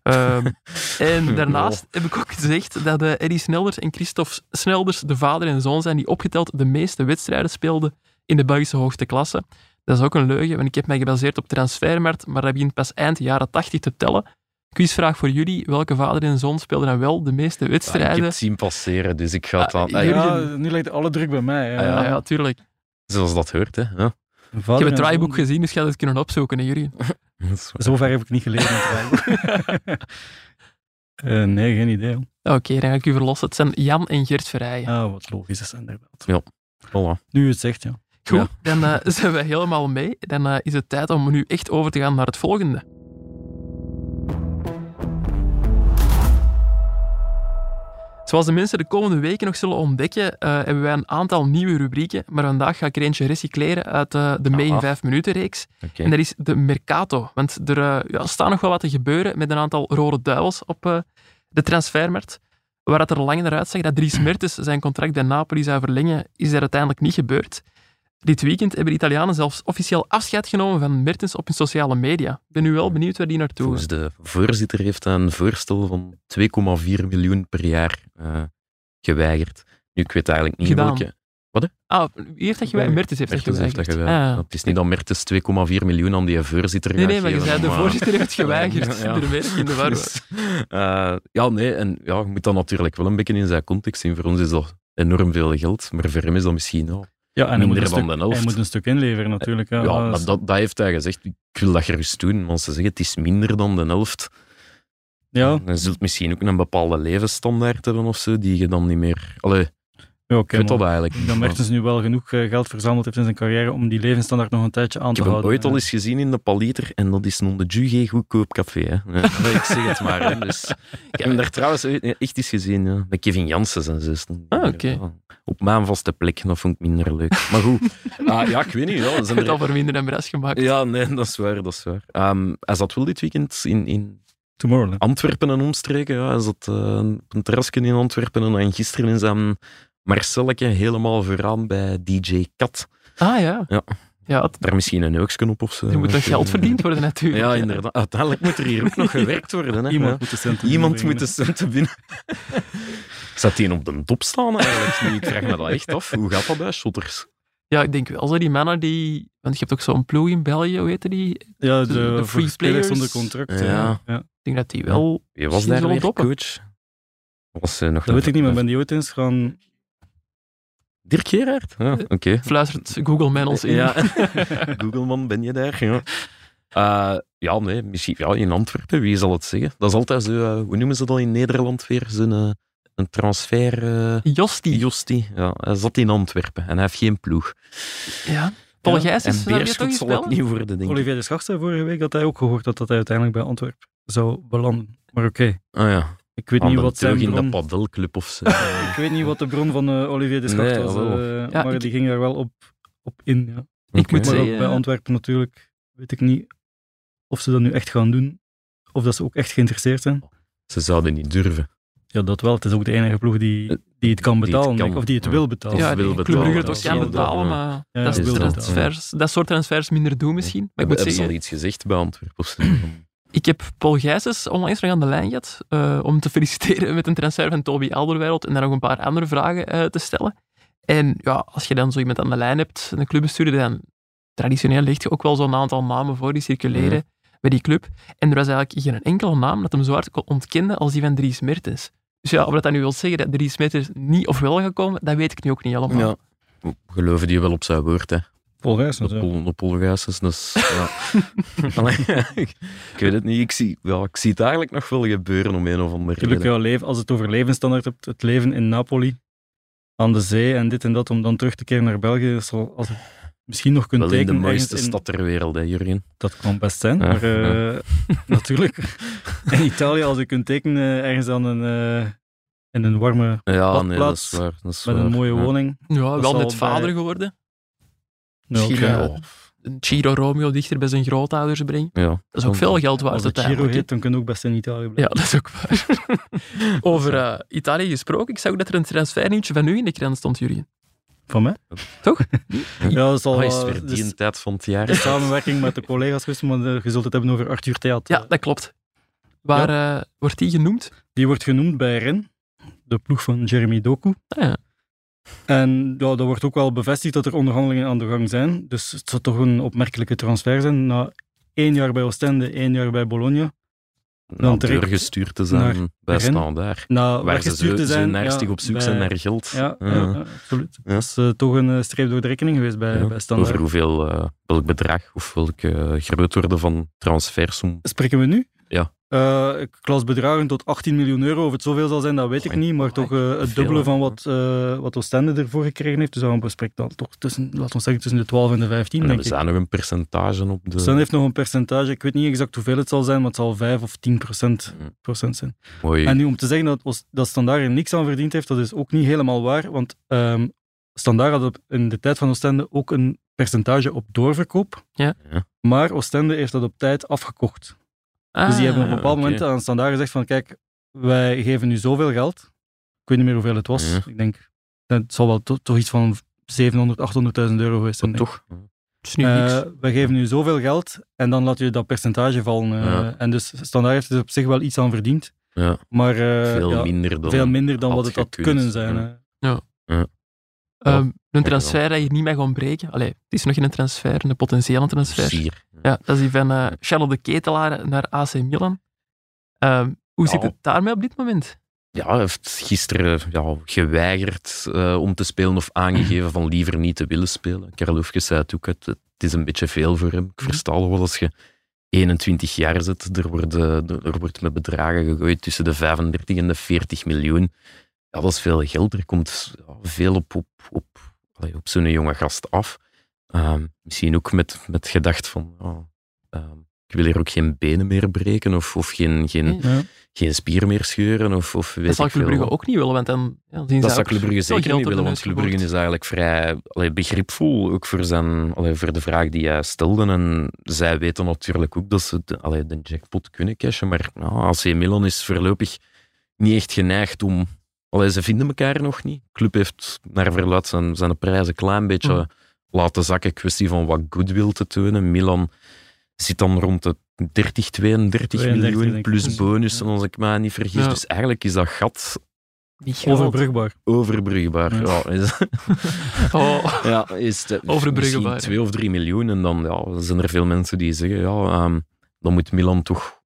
Ehm, en daarnaast heb ik ook gezegd dat eh, Eddie Snelders en Christophe Snelders de vader en zoon zijn die opgeteld de meeste wedstrijden speelden in de Belgische hoogste klasse. Dat is ook een leugen, want ik heb mij gebaseerd op transfermarkt, maar dat begint pas eind jaren 80 te tellen. Quizvraag voor jullie. Welke vader en zoon speelden dan wel de meeste Ja, ik wedstrijden? heb het zien passeren, dus ik ga het Ah, aan... jullie- Ah, ja, Ja, nu ligt alle druk bij mij. Ah, ja, ja, tuurlijk. zoals dat hoort, hè. Ja. Ik heb het draaiboek gezien, dus je had het kunnen opzoeken, hè, jullie. Zover heb ik niet gelezen. Eh, nee, geen idee. Oké, dan ga ik u verlossen. Het zijn Jan en Gert Verrijen. Ah, wat logisch is inderdaad. Voilà. Nu het zegt, ja. Goed, Ja. dan eh, zijn we helemaal mee. Dan eh, is het tijd om nu echt over te gaan naar het volgende. Zoals de mensen de komende weken nog zullen ontdekken, eh, hebben wij een aantal nieuwe rubrieken. Maar vandaag ga ik er eentje recycleren uit eh, de Mee in Ah. 5 minuten reeks. En dat is de Mercato. Want er eh, ja, staat nog wel wat te gebeuren met een aantal rode duivels op de transfermarkt. Waar het er lang naar uitzag dat Dries Mertens zijn contract bij Napoli zou verlengen, is dat uiteindelijk niet gebeurd. Dit weekend hebben de Italianen zelfs officieel afscheid genomen van Mertens op hun sociale media. Ik ben nu wel benieuwd waar die naartoe Volgens is. de voorzitter heeft hij een voorstel van 2,4 miljoen per jaar eh, geweigerd. Nu, ik weet eigenlijk niet Gedaan. welke... Ah, wie heeft dat geweigerd? Mertens heeft Mertens dat heeft dat geweigerd. geweigerd. Ah. Het is niet dat Mertens 2,4 miljoen aan die voorzitter Nee, nee, maar je zei de voorzitter heeft het geweigerd. Ja. Daarmee dat ik in de war. Dus, eh, ja, nee, en ja, je moet dat natuurlijk wel een beetje in zijn context zien. Voor ons is dat enorm veel geld, maar voor hem is dat misschien ja, Ja, en minder dan de helft. hij moet een stuk inleveren natuurlijk. Ja, Ja, maar dat, dat heeft hij gezegd. Ik wil dat gerust doen, want ze zeggen het is minder dan de helft. ja, Je zult misschien ook een bepaalde levensstandaard hebben of zo, die je dan niet meer... Allee, ik maar eigenlijk. ik denk dat Mertens nu wel genoeg eh, geld verzameld heeft in zijn carrière om die levensstandaard nog een tijdje aan Ik te heb hem houden. ooit al eens gezien in de Paliter en dat is nog de Jugé goedkoop café. Hè. Ja, ik zeg het maar. Hè. Dus, ik heb hem daar trouwens echt eens gezien. Ja. Met Kevin Janssens en zo. stond die Ah, oké. ja. Op mijn vaste plek, dat vond ik minder leuk. Maar goed, ah, ja, ik weet niet. Ja, zijn hebt al er... voor minder dan bras gemaakt. ja nee, dat is waar. Dat is waar. Ehm, hij zat wel dit weekend in, in Tomorrowland. Antwerpen en omstreken. Ja. Hij zat eh, op een terrasje in Antwerpen en dan gisteren in zijn Marcelletje helemaal vooraan bij DJ Kat. Ah ja. Ja. Ja, het- Daar misschien een neuksken op of zo. er moet nog Ik weet geld verdiend worden natuurlijk. Ja, inderdaad. Uiteindelijk moet er hier ook nog gewerkt worden. Hè? Iemand Ja. moet de centen Iemand binnenbrengen. moet de centen binnen. Zat die op de top staan eigenlijk? Nu, Ik vraag me dat echt af. Hoe gaat dat bij shotters? Ja, ik denk wel zo die mannen die... Want je hebt ook zo'n ploeg in België, hoe heet die? Ja, de- de, free spelers players. zonder contract. Ja. Ja. Ja. Ik denk dat die wel... Wie was daar weer toppen. coach? Was ze nog Dat weet ik niet, maar ben die ooit eens gaan... Dirk Gerard? Ja, oké. Fluistert Google Man ons in. Ja. Googleman, ben je daar? Ja. Eh, ja, nee, misschien ja, in Antwerpen, wie zal het zeggen? Dat is altijd zo, eh, hoe noemen ze dat in Nederland weer? Zo'n eh, een transfer... eh Josti. Josti, ja, hij zat in Antwerpen en hij heeft geen ploeg. Ja. Paul Ja, Gijs En is toch Beerschot zal het niet worden, denk ik. Olivier de Schacht zei vorige week dat hij ook gehoord had dat hij uiteindelijk bij Antwerpen zou belanden. Maar oké, Ah ja, ik weet niet wat zijn in de padelclub of zo. Ik weet niet wat de bron van eh, Olivier de Schacht Nee, was, eh, Ja, maar ik- die ging daar wel op, op in. Ja. Ik moet Maar ook zeggen, bij eh, Antwerpen natuurlijk weet ik niet of ze dat nu echt gaan doen, of dat ze ook echt geïnteresseerd zijn. Ze zouden niet durven. Ja, dat wel. Het is ook de enige ploeg die, die het kan Die het betalen, kan. of die het wil betalen. ja, wil die betalen, het ook wel betalen, maar Ja, dat, is transfers, dat soort transfers minder doen misschien. Maar ik moet Hebben ze al zeggen, iets gezegd bij Antwerpen? Ik heb Paul Gijsens onlangs nog aan de lijn gehad eh, om te feliciteren met een transfer van Toby Alderweireld en daar nog een paar andere vragen eh, te stellen. En ja, als je dan zo iemand aan de lijn hebt, een clubbestuurder, dan traditioneel ligt je ook wel zo'n aantal namen voor die circuleren bij die club. En er was eigenlijk geen enkele naam dat hem zo hard kon ontkende als die van Dries Mertens. Dus ja, of dat, dat nu wil zeggen dat Dries Mertens niet of wel gaat komen, dat weet ik nu ook niet helemaal. ja. Geloven die wel op zijn woord, hè. Volgens De Pol, de Polgeises, dus ja. Allee, ik, ik weet het niet. Ik zie, ja, ik zie het eigenlijk nog wel gebeuren om een of andere Natuurlijk, reden. jouw leven, als het over levensstandaard hebt, het leven in Napoli, aan de zee en dit en dat, om dan terug te keren naar België, zal, als het misschien nog kunt Wel in de tekenen mooiste in- stad ter wereld, hè, Jurgen. Dat kan best zijn, Ja, maar eh, natuurlijk. In Italië, als je kunt tekenen ergens aan een, eh, in een warme, Ja, nee, dat Badplaats is waar. Dat is met waar. een mooie Ja. woning. Ja, wel net bij- vader geworden. Nou, Misschien eh, een Giro Romeo dichter bij zijn grootouders brengen. Ja, Dat is ook veel geld waard Als het Giro heet, dan kun je ook best in Italië blijven. Ja, dat is ook waar. Over eh, Italië gesproken, ik zag ook dat er een transfernieuwtje van u in de krant stond, Jurgen. Van mij? Toch? Ja, dat is al Oh, is dus tijd van het jaar. de samenwerking met de collega's geweest, maar je zult het hebben over Arthur Theat. Ja, dat klopt. Waar wordt die genoemd? Die wordt genoemd bij Ren, de ploeg van Jeremy Doku. Ah, ja. En ja, dat wordt ook wel bevestigd dat er onderhandelingen aan de gang zijn. Dus het zou toch een opmerkelijke transfer zijn. Na één jaar bij Oostende, één jaar bij Bologna. Dan direct doorgestuurd te zijn bij. Standaard. Waar ze zo, te zijn. ja, op zoek bij- zijn naar geld. Ja, ja, absoluut. Ja. Dat is eh, toch een eh, streep door de rekening geweest bij, bij Standaard. Over hoeveel, eh, welk bedrag of welke uh, grootorde van transfersom. Spreken we nu? Ja. Eh, ik las bedragen tot 18 miljoen euro. Of het zoveel zal zijn, dat weet ik niet. Maar toch eh, het dubbele van wat, eh wat Oostende ervoor gekregen heeft. Dus dan bespreekt dan toch tussen, laten we zeggen, tussen de 12 en de 15, En denk ik. zijn nog een percentage op de... Stan heeft nog een percentage. Ik weet niet exact hoeveel het zal zijn, maar het zal 5 of 10 procent, Mm. procent zijn. Mooi. En nu om te zeggen dat, Oost- dat Standaard er niks aan verdiend heeft, dat is ook niet helemaal waar. Want ehm Standaard had in de tijd van Oostende ook een percentage op doorverkoop. Ja. Ja. Maar Oostende heeft dat op tijd afgekocht. Dus die hebben op een bepaald moment aan Standaard gezegd van kijk, wij geven nu zoveel geld. Ik weet niet meer hoeveel het was. Ja. Ik denk, het zal wel to- toch iets van 700, 800.000 euro geweest zijn. Toch. Het is nu niks. Eh, wij geven nu zoveel geld en dan laat je dat percentage vallen. eh. Ja. En dus Standaard heeft er op zich wel iets aan verdiend. Ja, Maar eh, veel ja, minder dan... veel minder dan wat het had gekund, kunnen zijn. ja. Ehm, een transfer dat je niet mag ontbreken. Allee, het is nog geen transfer, een potentiële transfer. Sier. Ja, dat is die van eh Charles de Ketelaar naar AC Milan. Ehm, hoe zit Ja. het daarmee op dit moment? Ja, hij heeft gisteren ja, geweigerd eh, om te spelen of aangegeven van liever niet te willen spelen. Karloefjes zei het ook, het, het is een beetje veel voor hem. Ik Mhm. versta wel als je 21 jaar zit, er wordt, eh, er wordt met bedragen gegooid tussen de 35 en de 40 miljoen. Ja, dat is veel geld. Er komt veel op, op, op, op zo'n jonge gast af. Ehm, misschien ook met, met gedacht van, ehm, ik wil hier ook geen benen meer breken of, of geen, geen. Ja. geen spier meer scheuren of, of weet Dat zal Club. Brugge ook niet willen, want dan ja, dan zien Dat zou Club Brugge zeker niet willen, want Club Brugge is eigenlijk vrij allee, begripvol, ook voor, zijn, allee, voor de vraag die hij stelde. En zij weten natuurlijk ook dat ze de, allee, de jackpot kunnen cashen, maar nou, AC Milan is voorlopig niet echt geneigd om... Allee, ze vinden elkaar nog niet. De club heeft naar verluid zijn, zijn prijzen een klein beetje Mhm. laten zakken, kwestie van wat goodwill te tonen. Milan zit dan rond de 30, 32, 32, miljoen plus bonussen, als ik me niet vergis. Ja. Dus eigenlijk is dat gat. Overbrugbaar. overbrugbaar. Ja. Ja. is, Oh, ja, is ja. twee of drie miljoen. En dan ja, zijn er veel mensen die zeggen, ja, ehm, dan moet Milan toch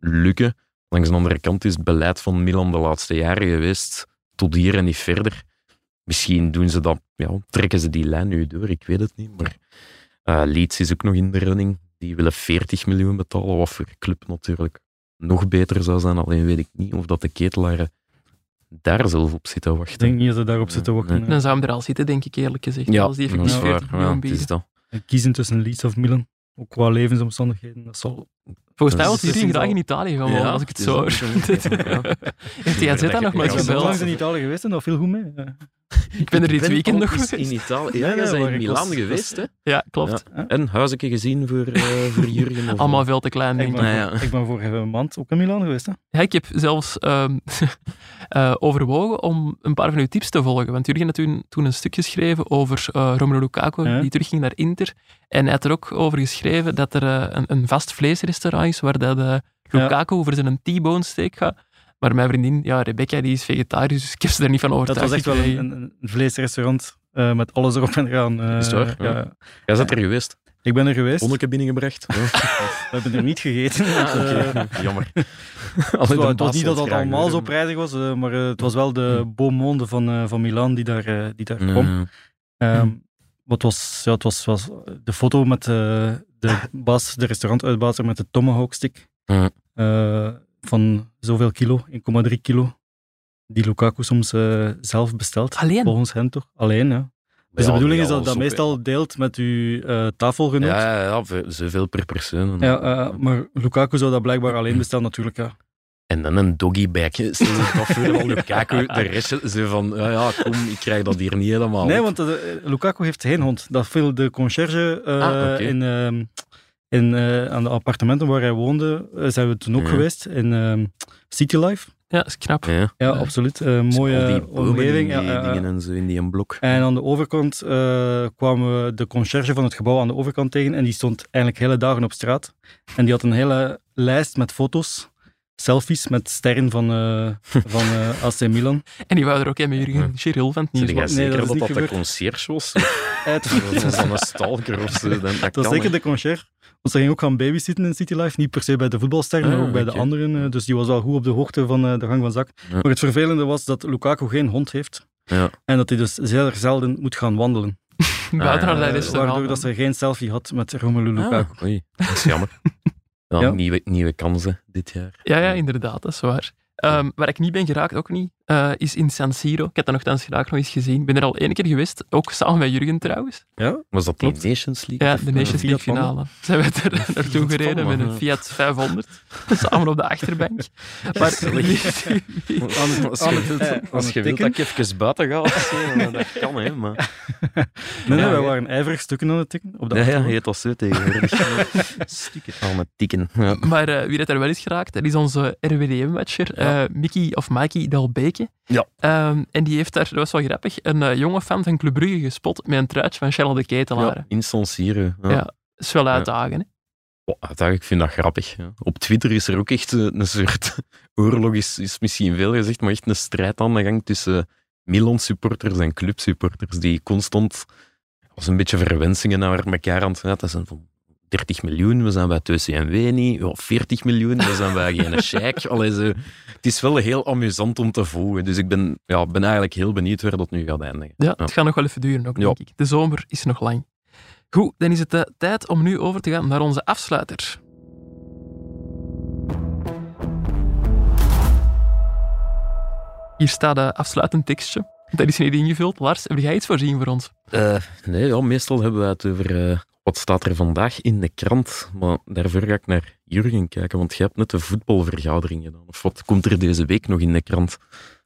lukken. Langs de andere kant is het beleid van Milan de laatste jaren geweest tot hier en niet verder. Misschien doen ze dat, ja, trekken ze die lijn nu door, ik weet het niet. Maar eh, Leeds is ook nog in de running. die willen 40 miljoen betalen, wat voor club natuurlijk nog beter zou zijn. Alleen weet ik niet of dat de ketelaren daar zelf op zitten Ik wachten. denk niet dat ze daarop zitten Nee. wachten. Dan zou hem er al zitten, denk ik eerlijk gezegd. ja, als die effectief is 40 waar. Ja, miljoen bieden. Kiezen tussen Leeds of Milan. Ook qua levensomstandigheden. Dat zal... Volgens mij was Jurgen dat graag in Italië gaan wonen, als ik het zo hoor. Heeft hij Zeta nog nooit Ja, Ik ben wel. gebeld? langs in Italië geweest en dat viel goed mee. Ik ben er dit weekend nog eens geweest. in Italië. Ja, bent waar in Milaan geweest, hè? Ja, klopt. En huisje gezien voor, eh, voor Jurgen? Allemaal veel te klein, denk ik. ben, ja. voor- ik ben vorige maand ook in Milaan geweest. Hè. Ja, ik heb zelfs ehm, eh, overwogen om een paar van uw tips te volgen. Want Jurgen had toen, toen een stuk geschreven over eh Romelu Lukaku, die terugging naar Inter. En hij had er ook over geschreven dat er eh, een, een vast vleesrestaurant is waar dat, eh, Lukaku voor zijn T-bone steak gaat. Maar mijn vriendin, ja, Rebecca, die is vegetarisch, dus ik heb ze er niet van Dat overtuigd. was echt wel een, een, een vleesrestaurant eh, met alles erop en eraan. eh, Is het waar? ja. Ja. Jij bent er geweest. Ik ben er geweest. Bonneke binnengebracht. We hebben er niet gegeten. Ah, Jammer. het de was niet dat dat allemaal zo prijzig was, maar het was wel de beau monde van, eh, van Milaan die daar, die daar kwam. Nee. Ehm, wat was, ja, het was, was de foto met eh, de baas, de restaurantuitbater met de tomahawk stick. Ja. Eh, van zoveel kilo, 1,3 kilo. Die Lukaku soms eh, zelf bestelt. Alleen? Volgens hen toch? Alleen, ja. Dus Ja, de bedoeling is dat dat meestal deelt met uw eh, tafelgenoot. Ja, ja, ja, ve- zoveel per persoon. Ja, eh, maar Lukaku zou dat blijkbaar alleen bestellen, natuurlijk. Ja. En dan een doggybag. Dat voor Lukaku, de rest zo van, ja, ja, kom, ik krijg dat hier niet helemaal. Nee, op. want eh, Lukaku heeft geen hond. Dat viel de conciërge eh, Ah, in, ehm, in, eh, aan de appartementen waar hij woonde. zijn we toen ook Ja. geweest in ehm, City Life. Ja, dat is knap. Ja, absoluut. Mooie omgeving. die dingen en zo in die een blok. En aan de overkant eh, kwamen we de conciërge van het gebouw aan de overkant tegen. En die stond eigenlijk hele dagen op straat. En die had een hele lijst met foto's, selfies met sterren van, eh, van eh, AC Milan. En die wou er ook in met Jurgen Cheryl van het nieuws. was. Nee, zeker dat is dat dat, de gebeurd. conciërge was? Is dan een stalker of zo. Dat, dat is zeker de conciërge. Want ze ging ook gaan babysitten in City Life. Niet per se bij de voetbalsterren, maar Ah, ook bij de anderen. eh, Dus die was wel goed op de hoogte van eh, de gang van zak. Ja. Maar het vervelende was dat Lukaku geen hond heeft. Ja. En dat hij dus zeer zelden moet gaan wandelen. Ah, dat ja. Waardoor dat ze geen selfie had met Romelu Lukaku. Ah, oei, dat is jammer. Ja. Nieuwe, nieuwe kansen dit jaar. Ja, ja, inderdaad, dat is waar. Ehm, waar ik niet ben geraakt, ook niet, eh, is in San Siro. Ik heb dat nogthans graag nog eens gezien. Ik ben er al één keer geweest, ook samen met Jurgen trouwens. Ja, Was dat Klopt. Nations League? Ja, de Nations League finale. Zijn we er naartoe gereden met een. Fiat 500, samen op de achterbank. Maar Als je wilt, dat ik even buiten ga, of zo, dan dat kan, hè, maar... Nee, nee, Ja, wij ja. waren ijverig stukken aan het tikken. Op de Ja, ja, heet dat zo tegenwoordig. Stukken aan het tikken. Ja. Maar eh, wie dat er wel is geraakt, dat is onze RWDM-matcher, Ja. eh, Mickey of Mikey Ja. Ehm, en die heeft daar, dat was wel grappig, een eh, jonge fan van Club Brugge gespot met een truitje van Charles de Ketelaar. Ja, in. Ja. Ja. Is wel uitdagen, hè? Oh, ik vind dat grappig. Ja. Op Twitter is er ook echt eh, een soort oorlog, is, is misschien veel gezegd, maar echt een strijd aan de gang tussen Milan-supporters en clubsupporters, die constant als een beetje verwensingen naar elkaar aan het ja, dat zijn van 30 miljoen, we zijn bij het CNW niet, ja, 40 miljoen, we zijn bij geen sheik. Allee, zo. Het is wel heel amusant om te volgen, dus ik ben, ja, ben eigenlijk heel benieuwd waar dat nu gaat eindigen. Ja, het gaat nog wel even duren ook, Ja. denk ik. De zomer is nog lang. Goed, dan is het eh, tijd om nu over te gaan naar onze afsluiter. Hier staat een afsluitend tekstje. Dat is niet ingevuld. Lars, heb jij iets voorzien voor ons? Eh, nee, ja, meestal hebben we het over eh, wat staat er vandaag in de krant. Maar daarvoor ga ik naar Jurgen kijken, want jij hebt net de voetbalvergadering gedaan. Of wat komt er deze week nog in de krant?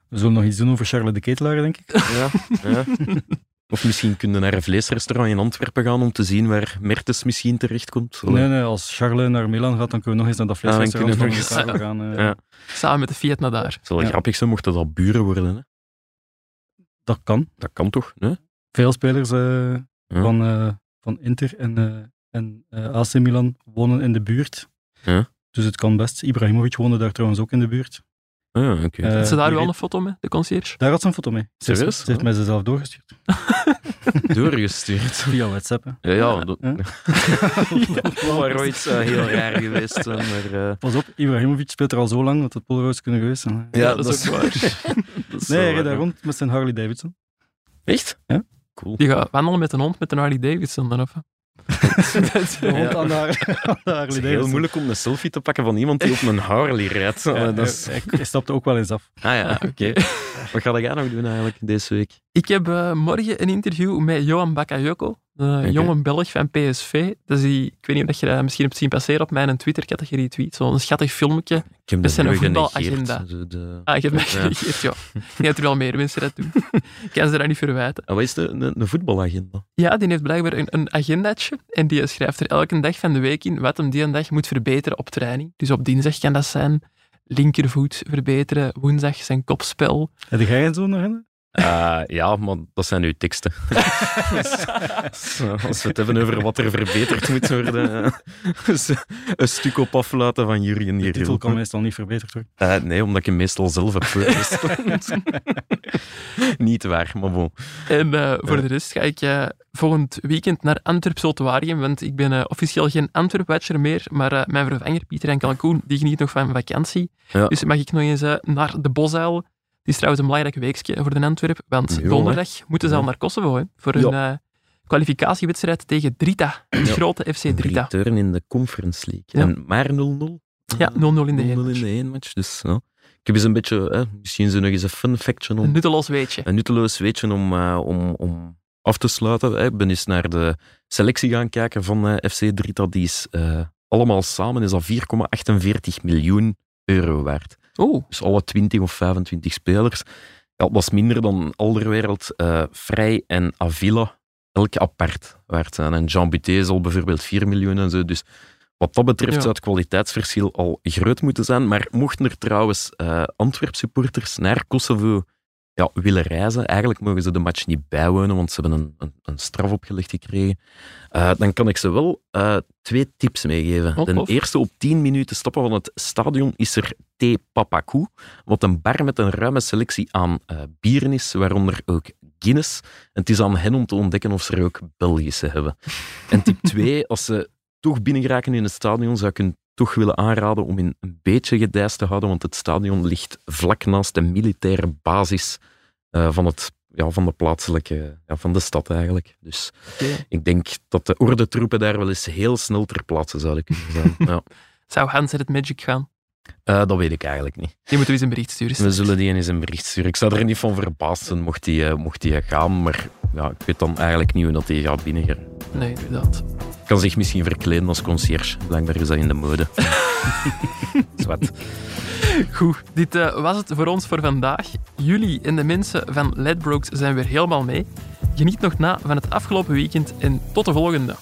We zullen nog iets doen over Charles de Ketelaar, denk ik. Ja, ja. Of misschien kunnen we naar een vleesrestaurant in Antwerpen gaan om te zien waar Mertens misschien terechtkomt. Nee, nee, als Charles naar Milan gaat, dan kunnen we nog eens naar dat dan vleesrestaurant we gaan. eh. Ja. Samen met de Fiat naar daar. Het zou wel Ja. grappig zijn mochten dat buren worden. Hè? Dat kan. Dat kan toch? Nee? Veel spelers eh, Ja. van, eh, van Inter en, eh, en eh, AC Milan wonen in de buurt. Ja. Dus het kan best. Ibrahimovic woonde daar trouwens ook in de buurt. Ah, oké. Eh, Had ze daar die u al reed- een foto mee, de conciërge? Daar had ze een foto mee. Ze Serieus? Ze heeft mij ze zelf doorgestuurd. Doorgestuurd. Via WhatsApp. hè. Ja, ja. Dat Ja. dat was ooit eh, heel raar geweest. zijn, Maar, eh, Pas op, Ibrahimovic speelt er al zo lang dat het Polaroids kunnen geweest zijn. ja, dat is ook waar. Nee, wel hij reed daar rond met zijn Harley Davidson. Echt? Ja. Cool. Die gaat wandelen met een hond met een Harley Davidson dan, De hond aan de aan Harley Het is heel Davidson. moeilijk om een selfie te pakken van iemand die op een Harley rijdt. Ja, Eh, dat is... hij, hij stapte ook wel eens af. Ah ja, oké. Wat ga jij nog doen eigenlijk deze week? Ik heb eh, morgen een interview met Johan Bakayoko, een jonge Belg van PSV. Dus die, ik weet niet of je dat misschien hebt zien passeren op mijn Twitter, ik had dat geretweet. Zo'n schattig filmpje. Ik heb Dat zijn voetbalagenda. de- Ah, je hebt mij Ja. gereageerd, ja. Ik denk dat er wel meer mensen dat doen. Ik kan ze dat niet verwijten. En wat is de, een, een voetbalagenda? Ja, die heeft blijkbaar een, een agendaatje en die schrijft er elke dag van de week in wat hem die een dag moet verbeteren op training. Dus op dinsdag kan dat zijn linkervoet verbeteren, woensdag zijn kopspel. Heb jij zo'n herinneren? Eh, ja, maar dat zijn uw teksten. Als we het hebben over wat er verbeterd moet worden. eh, dus, een stuk op aflaten van Jurgen De hier. titel kan meestal niet verbeterd worden. Eh, nee, omdat ik hem meestal zelf heb. Niet waar, maar bon. En eh, voor de rest ga ik volgend weekend naar Antwerp Zultuarium, want ik ben eh, officieel geen Antwerp-watcher meer, maar eh, mijn vervanger Pieter en Kalkoen, die geniet nog van vakantie. Ja. Dus mag ik nog eens naar de Bosuil. Het is trouwens een belangrijk weekje voor de Antwerp, want hè. donderdag moeten ze al naar Kosovo hè, voor een eh, kwalificatiewedstrijd tegen Drita, de Ja. grote FC Drita. Return in de Conference League. En maar 0-0. Ja, 0-0 in de 0-0 heenmatch. in de heenmatch. Dus ik heb eens een beetje, eh, misschien zo nog eens een fun factje Een om, nutteloos weetje. een nutteloos weetje om, eh, om, om af te sluiten. hè. Ik ben eens naar de selectie gaan kijken van FC Drita. Die is allemaal samen is al 4,48 miljoen euro waard. Oeh, Dus alle 20 of 25 spelers. Ja, dat is minder dan Alderwereld, eh Vrij en Avila elk apart waard zijn. En Jean Buté zal bijvoorbeeld 4 miljoen en zo. Dus wat dat betreft Ja. zou het kwaliteitsverschil al groot moeten zijn. Maar mochten er trouwens eh Antwerp-supporters naar Kosovo ja, willen reizen, eigenlijk mogen ze de match niet bijwonen, want ze hebben een, een, een straf opgelegd gekregen. Eh, dan kan ik ze wel eh, twee tips meegeven. Oh, De eerste op 10 minuten stappen van het stadion is er Thee Papakou, wat een bar met een ruime selectie aan eh, bieren is, waaronder ook Guinness. En het is aan hen om te ontdekken of ze er ook Belgische hebben. En tip 2, als ze toch binnengeraken in het stadion, zou ik hun toch willen aanraden om in een beetje gedijst te houden, want het stadion ligt vlak naast de militaire basis eh, van, het, ja, van de plaatselijke, ja, van de stad eigenlijk. Dus ik denk dat de ordentroepen daar wel eens heel snel ter plaatse zouden kunnen zijn. ja. Zou Hans het Magic gaan? Eh, dat weet ik eigenlijk niet. Die moeten we eens een bericht sturen. We zullen die eens een bericht sturen. Ik zou er niet van verbaasd zijn mocht die, eh, mocht die gaan, maar ja, ik weet dan eigenlijk niet hoe dat die gaat binnengaan. Nee, inderdaad. Kan zich misschien verkleden als conciërge. Blijkbaar is dat in de mode. Zwat. Goed, dit eh, was het voor ons voor vandaag. Jullie en de mensen van Ledbrokes zijn weer helemaal mee. Geniet nog na van het afgelopen weekend en tot de volgende.